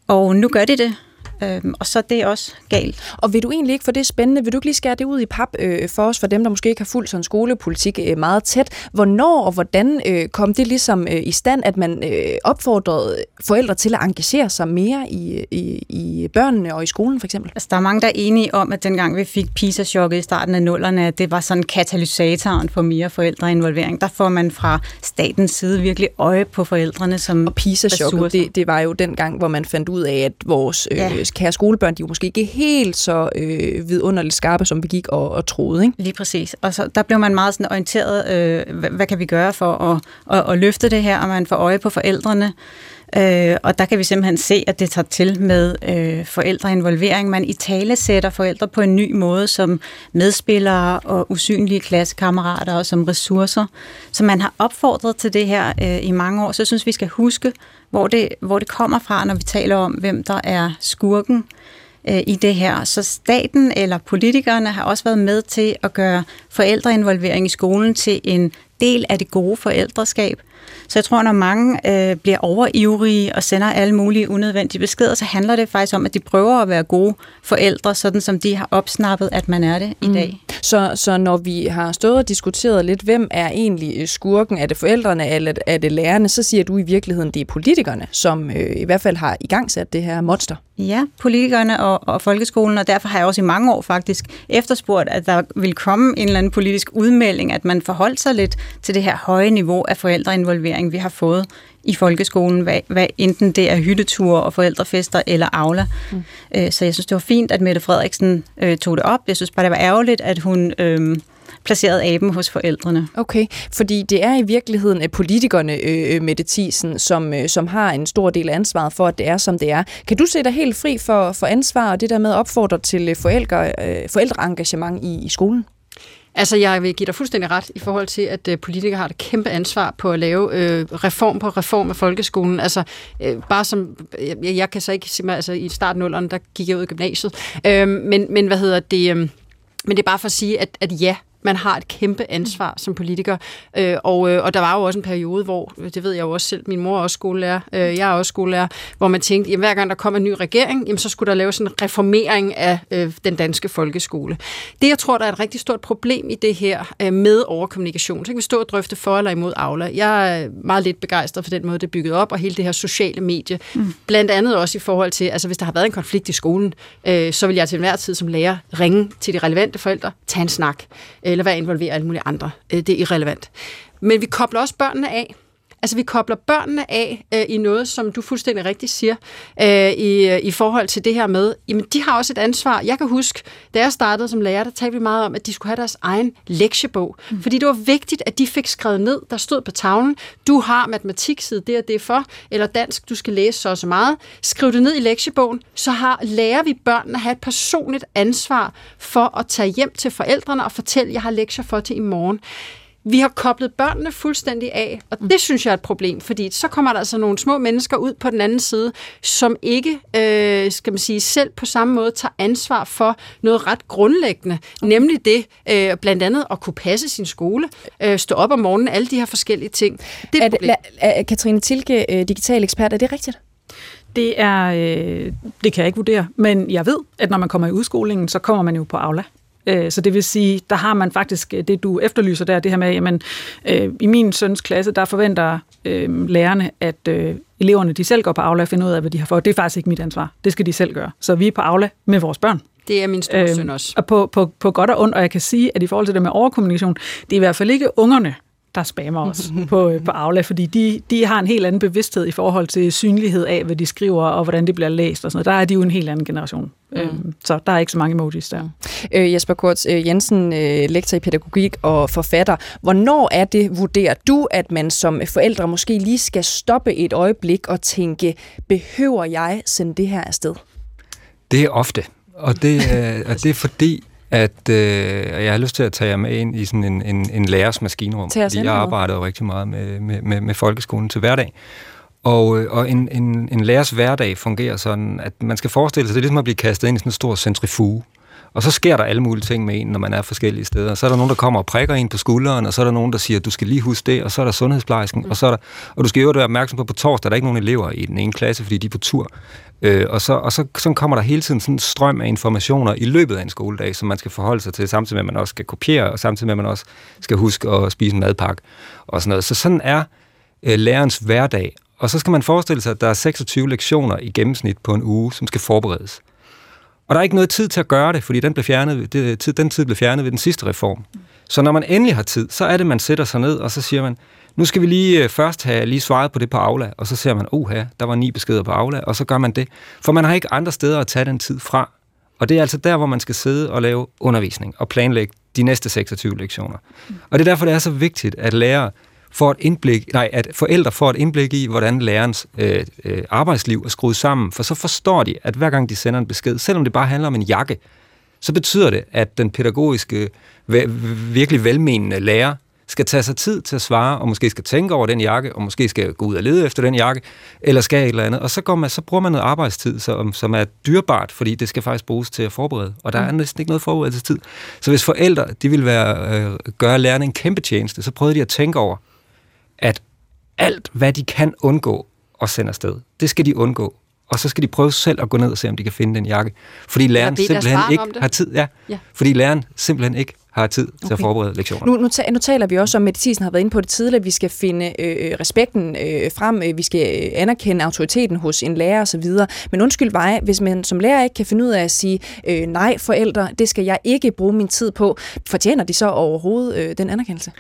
Og nu gør de det, Øhm, og så det er også galt. Og vil du egentlig ikke, for det er spændende, vil du ikke lige skære det ud i pap øh, for os, for dem, der måske ikke har fulgt sådan skolepolitik øh, meget tæt. Hvornår og hvordan øh, kom det ligesom øh, i stand, at man øh, opfordrede forældre til at engagere sig mere i, i, i børnene og i skolen for eksempel? Altså, der er mange, der er enige om, at dengang vi fik PISA-chokket i starten af nullerne, at det var sådan katalysatoren for mere forældreinvolvering. Der får man fra statens side virkelig øje på forældrene som Og PISA-chokket, det, det var jo den gang, hvor man fandt ud af, at vores øh, ja kære skolebørn, de er jo måske ikke helt så øh, vidunderligt skarpe, som vi gik og, og troede. Ikke? Lige præcis. Og så der blev man meget sådan orienteret, øh, hvad, hvad kan vi gøre for at, at, at løfte det her, og man får øje på forældrene. Øh, og der kan vi simpelthen se, at det tager til med øh, forældreinvolvering. Man i tale sætter forældre på en ny måde som medspillere og usynlige klassekammerater og som ressourcer. Så man har opfordret til det her øh, i mange år. Så jeg synes, vi skal huske, hvor det, hvor det kommer fra, når vi taler om, hvem der er skurken øh, i det her. Så staten eller politikerne har også været med til at gøre forældreinvolvering i skolen til en del af det gode forældreskab. Så jeg tror, når mange øh, bliver overivrige og sender alle mulige unødvendige beskeder, så handler det faktisk om, at de prøver at være gode forældre, sådan som de har opsnappet, at man er det i mm. dag. Så, så når vi har stået og diskuteret lidt, hvem er egentlig øh, skurken? Er det forældrene, eller er det lærerne? Så siger du i virkeligheden, det er politikerne, som øh, i hvert fald har igangsat det her monster. Ja, politikerne og, og folkeskolen, og derfor har jeg også i mange år faktisk efterspurgt, at der vil komme en eller anden politisk udmelding, at man forholder sig lidt til det her høje niveau af forældreinvolvering, vi har fået i folkeskolen, hvad, hvad enten det er hytteture og forældrefester eller Aula. Mm. Øh, så jeg synes, det var fint, at Mette Frederiksen øh, tog det op. Jeg synes bare, det var ærgerligt, at hun... Øh, placeret aben hos forældrene. Okay, fordi det er i virkeligheden at politikerne, øh, Mette Thiesen, som, øh, som har en stor del af ansvaret for, at det er, som det er. Kan du se dig helt fri for, for ansvar og det der med at opfordre til øh, forældre, øh, forældreengagement i, i skolen? Altså, jeg vil give dig fuldstændig ret i forhold til, at øh, politikere har et kæmpe ansvar på at lave øh, reform på reform af folkeskolen. Altså, øh, bare som, øh, jeg, jeg kan så ikke sige mig, altså i starten der gik jeg ud i gymnasiet. Øh, men, men hvad hedder det... Øh, men det er bare for at sige, at, at ja, man har et kæmpe ansvar som politiker. Øh, og, øh, og der var jo også en periode, hvor, det ved jeg jo også selv, min mor er også skolelærer, øh, jeg er også skolelærer, hvor man tænkte, at hver gang der kom en ny regering, jamen, så skulle der laves en reformering af øh, den danske folkeskole. Det, jeg tror, der er et rigtig stort problem i det her øh, med overkommunikation, så kan vi stå og drøfte for eller imod Aula. Jeg er meget lidt begejstret for den måde, det er bygget op, og hele det her sociale medie. Mm. Blandt andet også i forhold til, altså hvis der har været en konflikt i skolen, øh, så vil jeg til enhver tid som lærer ringe til de relevante forældre, tage en snak, eller hvad involverer alle mulige andre. Øh, det er irrelevant. Men vi kobler også børnene af. Altså, vi kobler børnene af øh, i noget, som du fuldstændig rigtigt siger, øh, i, i forhold til det her med, jamen, de har også et ansvar. Jeg kan huske, da jeg startede som lærer, der talte vi meget om, at de skulle have deres egen lektiebog. Mm. Fordi det var vigtigt, at de fik skrevet ned, der stod på tavlen, du har matematik side det og det for, eller dansk, du skal læse så og så meget. Skriv det ned i lektiebogen, så har, lærer vi børnene at have et personligt ansvar for at tage hjem til forældrene og fortælle, jeg har lektier for til i morgen. Vi har koblet børnene fuldstændig af, og det synes jeg er et problem, fordi så kommer der altså nogle små mennesker ud på den anden side, som ikke, øh, skal man sige, selv på samme måde tager ansvar for noget ret grundlæggende, okay. nemlig det øh, blandt andet at kunne passe sin skole, øh, stå op om morgenen, alle de her forskellige ting. Det er, er, det, er Katrine Tilke, øh, digital ekspert, er det rigtigt? Det er, øh, det kan jeg ikke vurdere, men jeg ved, at når man kommer i udskolingen, så kommer man jo på Aula. Øh, så det vil sige, der har man faktisk øh, det, du efterlyser der, det her med, jamen, øh, i min søns klasse, der forventer øh, lærerne, at øh, eleverne de selv går på Aula og finder ud af, hvad de har fået. Det er faktisk ikke mit ansvar. Det skal de selv gøre. Så vi er på Aula med vores børn. Det er min store søn også. Og på, på, på godt og ondt, og jeg kan sige, at i forhold til det med overkommunikation, det er i hvert fald ikke ungerne, der spammer os på, på Aula, fordi de, de har en helt anden bevidsthed i forhold til synlighed af, hvad de skriver, og hvordan det bliver læst og sådan noget. Der er de jo en helt anden generation. Mm. Øhm, så der er ikke så mange emojis der. Øh, Jesper Kurtz øh, Jensen, øh, lektor i pædagogik og forfatter. Hvornår er det, vurderer du, at man som forældre måske lige skal stoppe et øjeblik og tænke, behøver jeg sende det her afsted? Det er ofte, og det, øh, og det er fordi, at øh, jeg har lyst til at tage jer med ind i sådan en, en, en lærers maskinrum. Fordi jeg arbejder jo rigtig meget med, med, med, med folkeskolen til hverdag. Og, øh, og en, en, en lærers hverdag fungerer sådan, at man skal forestille sig, det er ligesom at blive kastet ind i sådan en stor centrifuge. Og så sker der alle mulige ting med en, når man er forskellige steder. Så er der nogen, der kommer og prikker en på skulderen, og så er der nogen, der siger, du skal lige huske det, og så er der sundhedsplejersken, mm. og så er der, og du skal jo være opmærksom på, på torsdag, der er ikke nogen elever i den ene klasse, fordi de er på tur. Øh, og så, og så så kommer der hele tiden sådan en strøm af informationer i løbet af en skoledag, som man skal forholde sig til, samtidig med, at man også skal kopiere, og samtidig med, at man også skal huske at spise en madpakke og sådan noget. Så sådan er øh, lærerens hverdag. Og så skal man forestille sig, at der er 26 lektioner i gennemsnit på en uge, som skal forberedes. Og der er ikke noget tid til at gøre det, fordi den, blev fjernet, det, den tid blev fjernet ved den sidste reform. Så når man endelig har tid, så er det, man sætter sig ned, og så siger man, nu skal vi lige øh, først have lige svaret på det på Aula, og så ser man, oha, der var ni beskeder på Aula, og så gør man det. For man har ikke andre steder at tage den tid fra. Og det er altså der, hvor man skal sidde og lave undervisning og planlægge de næste 26 lektioner. Og det er derfor, det er så vigtigt, at lærere får et indblik, nej, at forældre får et indblik i, hvordan lærerens øh, øh, arbejdsliv er skruet sammen, for så forstår de, at hver gang de sender en besked, selvom det bare handler om en jakke, så betyder det, at den pædagogiske, virkelig velmenende lærer skal tage sig tid til at svare, og måske skal tænke over den jakke, og måske skal gå ud og lede efter den jakke, eller skal et eller andet. Og så, går man, så bruger man noget arbejdstid, som, som er dyrbart, fordi det skal faktisk bruges til at forberede. Og der er mm. næsten ikke noget forberedelsestid. Så hvis forældre de vil være, øh, gøre lærerne en kæmpe tjeneste, så prøvede de at tænke over, at alt, hvad de kan undgå at sende afsted, det skal de undgå. Og så skal de prøve selv at gå ned og se, om de kan finde den jakke. Fordi læreren simpelthen ikke har tid. Ja, ja. Fordi læreren simpelthen ikke har tid til okay. at forberede lektioner. Nu, nu, nu taler vi også om, at har været inde på det tidligere, at vi skal finde øh, øh respekten øh, frem, øh, vi skal øh, anerkende autoriteten hos en lærer osv. Men undskyld mig, hvis man som lærer ikke kan finde ud af at sige, øh, nej forældre, det skal jeg ikke bruge min tid på, fortjener de så overhovedet øh, den anerkendelse?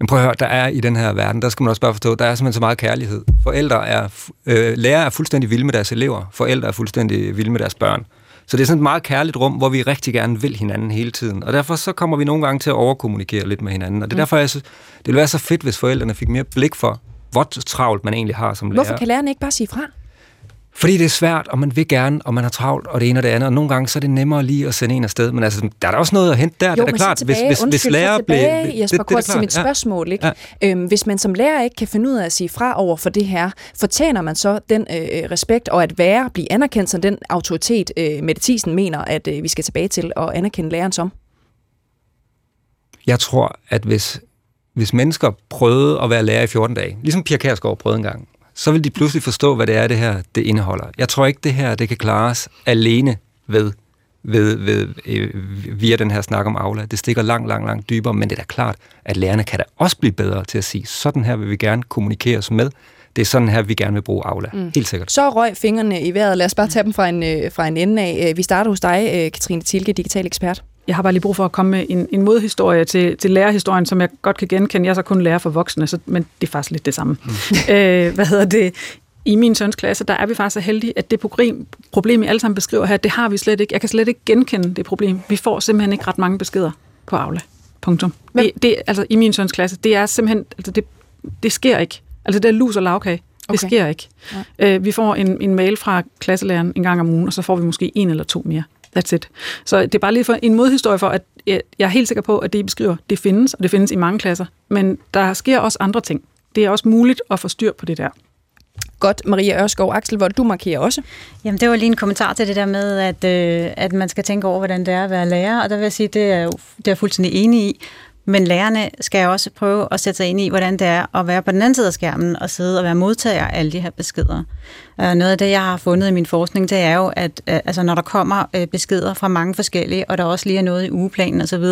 Men prøv at høre, der er i den her verden, der skal man også bare forstå, der er simpelthen så meget kærlighed. Forældre er, øh, lærere er fuldstændig vilde med deres elever, forældre er fuldstændig vilde med deres børn. Så det er sådan et meget kærligt rum, hvor vi rigtig gerne vil hinanden hele tiden. Og derfor så kommer vi nogle gange til at overkommunikere lidt med hinanden. Og det er mm. derfor, jeg synes, det ville være så fedt, hvis forældrene fik mere blik for, hvor travlt man egentlig har som lærer. Hvorfor kan lærerne ikke bare sige fra? Fordi det er svært, og man vil gerne, og man har travlt, og det ene og det andet. Og nogle gange så er det nemmere lige at sende en afsted. Men altså, der er der også noget at hente der. Jo, det er da klart. Tilbage, hvis, hvis, hvis lærer tilbage, blev... Jesper, det, det, det til mit spørgsmål. Ikke? Ja. Øhm, hvis man som lærer ikke kan finde ud af at sige fra over for det her, fortjener man så den øh, respekt, og at være, blive anerkendt som den autoritet, øh, Mette Thiesen mener, at øh, vi skal tilbage til at anerkende læreren som? Jeg tror, at hvis, hvis mennesker prøvede at være lærer i 14 dage, ligesom Pia Kærsgaard prøvede engang, så vil de pludselig forstå, hvad det er, det her det indeholder. Jeg tror ikke, det her det kan klares alene ved, ved, ved øh, via den her snak om Aula. Det stikker langt, langt, langt dybere, men det er da klart, at lærerne kan da også blive bedre til at sige, sådan her vil vi gerne kommunikeres med. Det er sådan her, vi gerne vil bruge Aula. Mm. Helt sikkert. Så røg fingrene i vejret. Lad os bare tage dem fra en, øh, fra en ende af. Øh, vi starter hos dig, Katrine Tilke, digital ekspert. Jeg har bare lige brug for at komme med en, en modhistorie til, til lærerhistorien, som jeg godt kan genkende. Jeg er så kun lærer for voksne, så, men det er faktisk lidt det samme. Mm. Øh, hvad hedder det? I min søns klasse, der er vi faktisk så heldige, at det problem, problem, I alle sammen beskriver her, det har vi slet ikke. Jeg kan slet ikke genkende det problem. Vi får simpelthen ikke ret mange beskeder på Aula. Punktum. Det, det, altså, I min søns klasse, det er simpelthen, altså, det, det sker ikke. Altså, det er lus og lavkage. Det Okay. sker ikke. Øh, vi får en, en mail fra klasselæreren en gang om ugen, og så får vi måske en eller to mere. That's it. Så det er bare lige for en modhistorie for, at jeg, er helt sikker på, at det, I beskriver, det findes, og det findes i mange klasser. Men der sker også andre ting. Det er også muligt at få styr på det der. Godt, Maria Ørskov Axel, hvor du markerer også. Jamen, det var lige en kommentar til det der med, at, øh, at man skal tænke over, hvordan det er at være lærer, og der vil jeg sige, det er, det er jeg fuldstændig enig i. Men lærerne skal også prøve at sætte sig ind i, hvordan det er at være på den anden side af skærmen og sidde og være modtager af alle de her beskeder. Øh, noget af det, jeg har fundet i min forskning, det er jo, at øh, altså, når der kommer øh, beskeder fra mange forskellige, og der også lige er noget i ugeplanen osv.,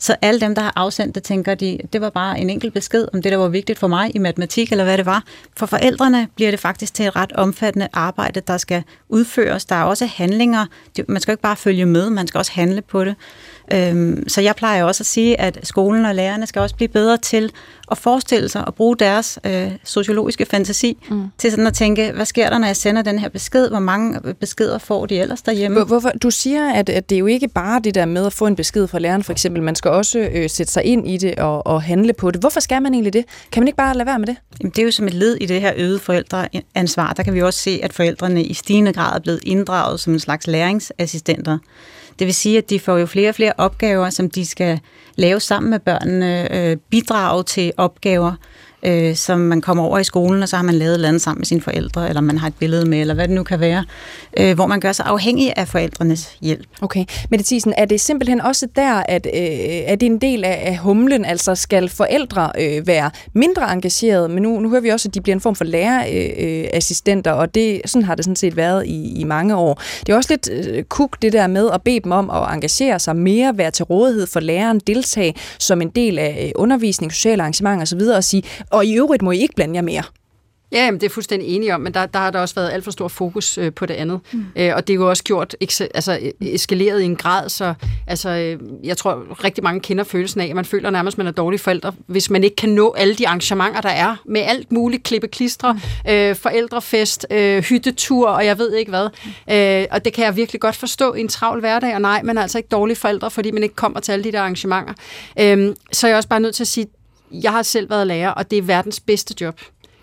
så alle dem, der har afsendt det, tænker de, det var bare en enkelt besked om det, der var vigtigt for mig i matematik, eller hvad det var. For forældrene bliver det faktisk til et ret omfattende arbejde, der skal udføres. Der er også handlinger. Man skal ikke bare følge med, man skal også handle på det. Øhm, Så jeg plejer også at sige, at skolen og lærerne skal også blive bedre til at forestille sig og bruge deres øh, sociologiske fantasi mm. til sådan at tænke, hvad sker der, når jeg sender den her besked? Hvor mange beskeder får de ellers derhjemme? Hvor- Hvorfor? Du siger, at, at det er jo ikke bare det der med at få en besked fra læreren, for eksempel. Man skal også øh, sætte sig ind i det og, og handle på det. Hvorfor skal man egentlig det? Kan man ikke bare lade være med det? Jamen, det er jo som et led i det her øgede forældreansvar. Der kan vi også se, at forældrene i stigende grad er blevet inddraget som en slags læringsassistenter. Det vil sige, at de får jo flere og flere opgaver, som de skal lave sammen med børnene, øh, bidrage til opgaver, øh, som man kommer over i skolen, og så har man lavet et eller andet sammen med sine forældre, eller man har et billede med, eller hvad det nu kan være, øh, hvor man gør sig afhængig af forældrenes hjælp. Okay. Mette Thiesen, er det simpelthen også der, at øh, er det en del af, af humlen? Altså skal forældre øh, være mindre engagerede? Men nu, nu hører vi også, at de bliver en form for lærerassistenter, øh, assistenter, og det, sådan har det sådan set været i, i mange år. Det er også lidt øh, kuk det der med at bede dem om at engagere sig mere, være til rådighed for læreren, deltage som en del af øh, undervisning, sociale arrangementer osv. og sige, og i øvrigt må I ikke blande jer mere. Ja, jamen, det er fuldstændig enig om, men der, der har der også været alt for stor fokus øh, på det andet. Mm. Øh, og det er jo også gjort altså, øh, eskaleret i en grad, så altså, øh, jeg tror rigtig mange kender følelsen af, at man føler nærmest, at man er dårlig forældre, hvis man ikke kan nå alle de arrangementer, der er, med alt muligt, klippe klistre, øh, forældrefest, øh, hyttetur, og jeg ved ikke hvad. Øh, og det kan jeg virkelig godt forstå i en travl hverdag, og nej, man er altså ikke dårlig forældre, fordi man ikke kommer til alle de der arrangementer. Øh, så er jeg også bare nødt til at sige, jeg har selv været lærer, og det er verdens bedste job.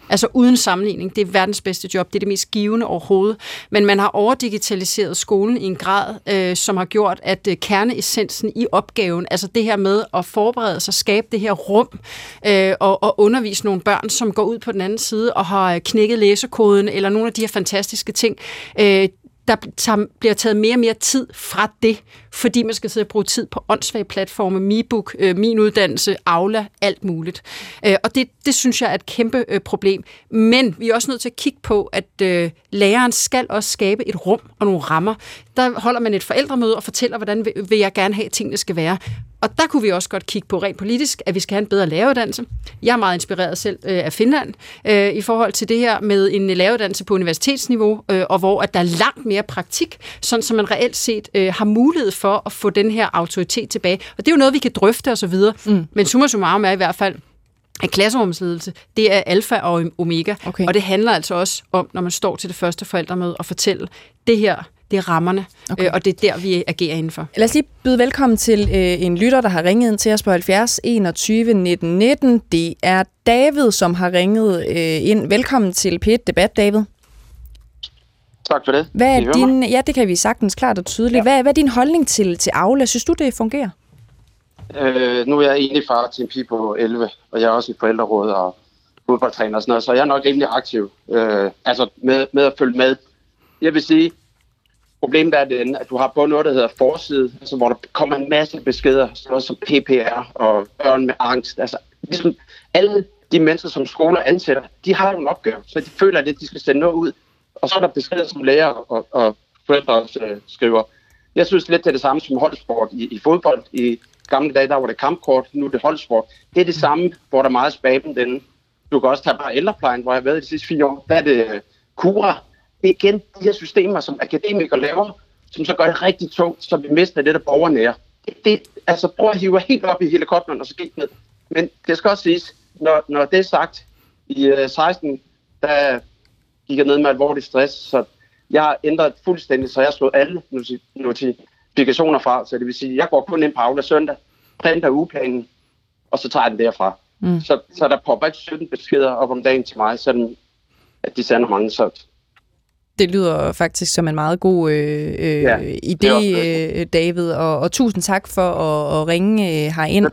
Altså uden sammenligning, det er verdens bedste job, det er det mest givende overhovedet. Men man har overdigitaliseret skolen i en grad, øh, som har gjort, at øh, kerneessensen i opgaven, altså det her med at forberede sig, skabe det her rum øh, og, og undervise nogle børn, som går ud på den anden side og har knækket læsekoden, eller nogle af de her fantastiske ting, øh, der tager, bliver taget mere og mere tid fra det, fordi man skal sidde og bruge tid på åndssvage platforme, MiBook, øh, Min Uddannelse, Aula, alt muligt. Øh, og det, det synes jeg er et kæmpe øh, problem. Men vi er også nødt til at kigge på, at øh, læreren skal også skabe et rum og nogle rammer. Der holder man et forældremøde og fortæller, hvordan vil, jeg gerne have, at tingene skal være. Og der kunne vi også godt kigge på rent politisk, at vi skal have en bedre læreruddannelse. Jeg er meget inspireret selv øh, af Finland øh, i forhold til det her med en læreruddannelse på universitetsniveau, øh, og hvor at der er langt mere praktik, sådan så man reelt set øh, har mulighed for at få den her autoritet tilbage. Og det er jo noget, vi kan drøfte osv. Mm. Men summa summarum er i hvert fald, at klasserumsledelse, det er alfa og omega. Okay. Og det handler altså også om, når man står til det første forældremøde og fortælle, det her, det er rammerne, okay. øh, og det er der, vi agerer indenfor. Lad os lige byde velkommen til øh, en lytter, der har ringet ind til os på 70 21 19 19. Det er David, som har ringet øh, ind. Velkommen til P1 Debat, David. Tak for det. Hvad I er din, ja, det kan vi sagtens klart og tydeligt. Ja. Hvad, hvad er din holdning til, til Aula? Synes du, det fungerer? Øh, nu er jeg egentlig far til en pige på 11, og jeg er også i forældrerådet og fodboldtræner og sådan noget, så jeg er nok rimelig aktiv. Øh, altså med, med at følge med. Jeg vil sige, problemet er den, at du har både noget, der hedder forside, altså hvor der kommer en masse beskeder, sådan noget som PPR og børn med angst. Altså ligesom alle de mennesker, som skoler ansætter, de har jo en opgave, så de føler, at de skal sende noget ud. Og så er der beskeder, som lærer og, og forældre også øh, skriver. Jeg synes lidt, det er det samme som holdsport i, i fodbold. I gamle dage, der var det kampkort, nu er det holdsport. Det er det samme, hvor der er meget spaben den. Du kan også tage bare ældreplejen, hvor jeg har været de sidste fire år. Der er det øh, kura, Cura. Det er igen de her systemer, som akademikere laver, som så gør det rigtig tungt, så vi mister det der borgernære. det, det, altså prøv at hive helt op i helikopteren og så gik ned. Men det skal også siges, når, når det er sagt, i uh, 16, der gik jeg ned med alvorlig stress, så jeg har ændret fuldstændig, så jeg slået alle notifikationer fra, så det vil sige, jeg går kun ind på Aula søndag, printer ugeplanen, og så tager jeg den derfra. Mm. Så, så der popper ikke 17 beskeder op om dagen til mig, sådan at de sender mange, så det lyder faktisk som en meget god øh, øh, ja, idé, øh, David, og, og tusind tak for at, at ringe øh, herind.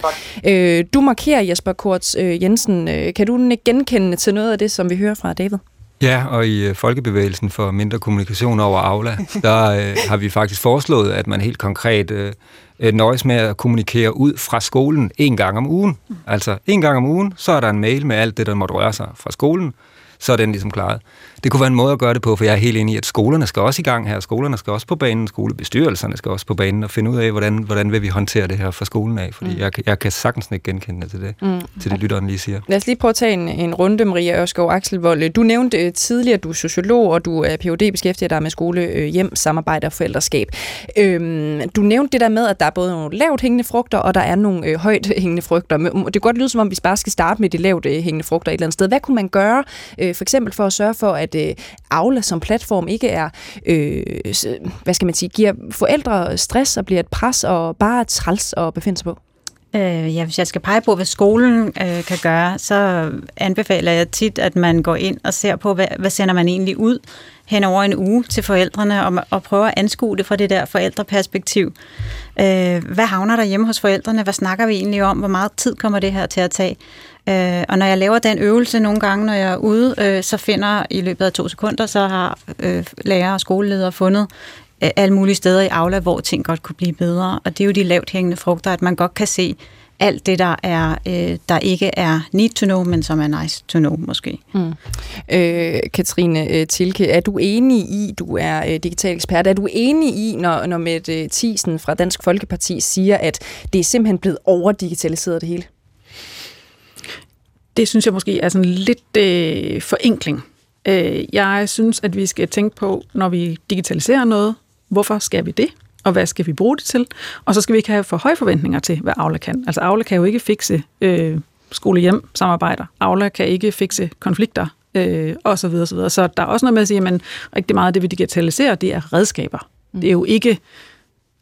Øh, du markerer, Jesper Korts øh, Jensen. Øh, kan du genkende til noget af det, som vi hører fra David? Ja, og i øh, Folkebevægelsen for mindre kommunikation over Aula, der øh, har vi faktisk foreslået, at man helt konkret øh, øh, nøjes med at kommunikere ud fra skolen en gang om ugen. Altså en gang om ugen, så er der en mail med alt det, der måtte røre sig fra skolen, så er den ligesom klaret det kunne være en måde at gøre det på, for jeg er helt enig i, at skolerne skal også i gang her. Skolerne skal også på banen, skolebestyrelserne skal også på banen og finde ud af, hvordan, hvordan vil vi håndtere det her fra skolen af, fordi mm. jeg, jeg kan sagtens ikke genkende til det, mm. til det lytteren lige siger. Lad os lige prøve at tage en, en runde, Maria Ørskov Axelvold. Du nævnte øh, tidligere, at du er sociolog, og du er Ph.D. beskæftiget dig med skole, hjem, samarbejde og forældreskab. Øhm, du nævnte det der med, at der er både nogle lavt hængende frugter, og der er nogle øh, højt hængende frugter. Det kan godt lyde, som om vi bare skal starte med de lavt øh, hængende frugter et eller andet sted. Hvad kunne man gøre, øh, for eksempel for at sørge for, at øh, Aula som platform ikke er, øh, hvad skal man sige, giver forældre stress og bliver et pres og bare træls at befinde sig på? Øh, ja, hvis jeg skal pege på, hvad skolen øh, kan gøre, så anbefaler jeg tit, at man går ind og ser på, hvad, hvad sender man egentlig ud hen over en uge til forældrene, og, og prøver at anskue det fra det der forældreperspektiv. Øh, hvad havner der hjemme hos forældrene? Hvad snakker vi egentlig om? Hvor meget tid kommer det her til at tage? Øh, og når jeg laver den øvelse nogle gange, når jeg er ude, øh, så finder i løbet af to sekunder, så har øh, lærer og skoleledere fundet alle mulige steder i Aula, hvor ting godt kunne blive bedre. Og det er jo de lavt hængende frugter, at man godt kan se alt det, der er øh, der ikke er need to know, men som er nice to know måske. Mm. Øh, Katrine øh, Tilke, er du enig i, du er øh, digital ekspert, er du enig i, når, når Mette Thiesen fra Dansk Folkeparti siger, at det er simpelthen blevet overdigitaliseret det hele? det synes jeg måske er sådan lidt øh, forenkling. Øh, jeg synes, at vi skal tænke på, når vi digitaliserer noget, hvorfor skal vi det? Og hvad skal vi bruge det til? Og så skal vi ikke have for høje forventninger til, hvad Aula kan. Altså Aula kan jo ikke fikse øh, skole-hjem samarbejder. Aula kan ikke fikse konflikter øh, og så videre, så videre. Så der er også noget med at sige, at rigtig meget af det, vi digitaliserer, det er redskaber. Mm. Det er jo ikke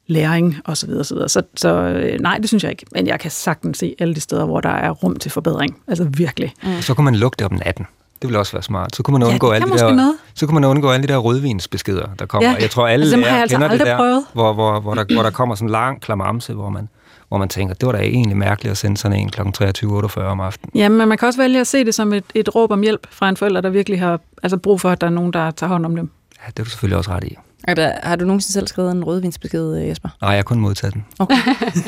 læring osv. Så, videre, så, videre. så, så øh, nej, det synes jeg ikke. Men jeg kan sagtens se alle de steder, hvor der er rum til forbedring. Altså virkelig. Mm. Så kunne man lukke det om natten. Det ville også være smart. Så kunne man undgå, ja, alle, de der, noget. så kunne man undgå alle de der rødvinsbeskeder, der kommer. Ja. Jeg tror, alle altså, lærer altså kender det der, prøvet. hvor, hvor, hvor, der, hvor der kommer sådan en lang klamamse, hvor man, hvor man tænker, det var da egentlig mærkeligt at sende sådan en kl. 23.48 om aftenen. Ja, men man kan også vælge at se det som et, et råb om hjælp fra en forælder, der virkelig har altså brug for, at der er nogen, der tager hånd om dem. Ja, det er du selvfølgelig også ret i. Er der, har du nogensinde selv skrevet en rødvinsbesked, øh, Jesper? Nej, jeg har kun modtaget den. Okay.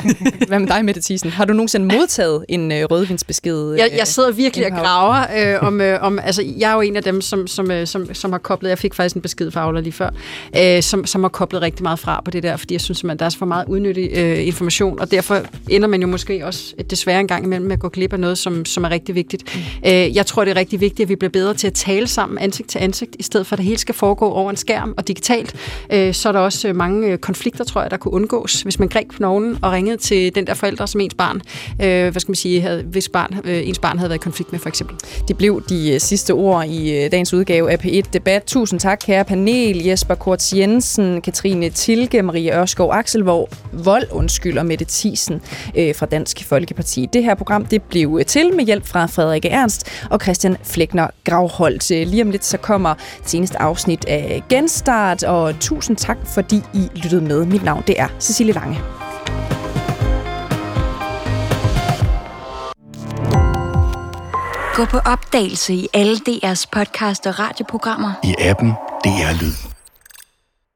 Hvad med dig, Mette Thiesen? Har du nogensinde modtaget en øh, rødvinsbesked? Jeg, jeg sidder virkelig og graver øh, om, øh, om... Altså, jeg er jo en af dem, som, som, øh, som, som har koblet... Jeg fik faktisk en besked fra Aula lige før, øh, som, som har koblet rigtig meget fra på det der, fordi jeg synes, at der er så for meget udnyttig øh, information, og derfor ender man jo måske også desværre en gang imellem med at gå glip af noget, som, som er rigtig vigtigt. Mm. Øh, jeg tror, det er rigtig vigtigt, at vi bliver bedre til at tale sammen ansigt til ansigt, i stedet for at det hele skal foregå over en skærm og digitalt øh, så er der også øh, mange øh, konflikter, tror jeg, der kunne undgås, hvis man greb nogen og ringede til den der forælder, som ens barn, øh, hvad skal man sige, havde, hvis barn, øh, ens barn havde været i konflikt med, for eksempel. Det blev de øh, sidste ord i dagens udgave af P1 Debat. Tusind tak, kære panel. Jesper Korts Jensen, Katrine Tilke, Marie Ørskov Akselvog, Vold, undskyld, og Mette Thiesen øh, fra Dansk Folkeparti. Det her program, det blev til med hjælp fra Frederik Ernst og Christian Flækner Gravholdt. Lige om lidt, så kommer seneste afsnit af Genstart, og tusind Tusind tak, fordi I lyttede med. Mit navn det er Cecilie Lange. Gå på opdagelse i alle DR's podcast og radioprogrammer. I appen DR Lyd.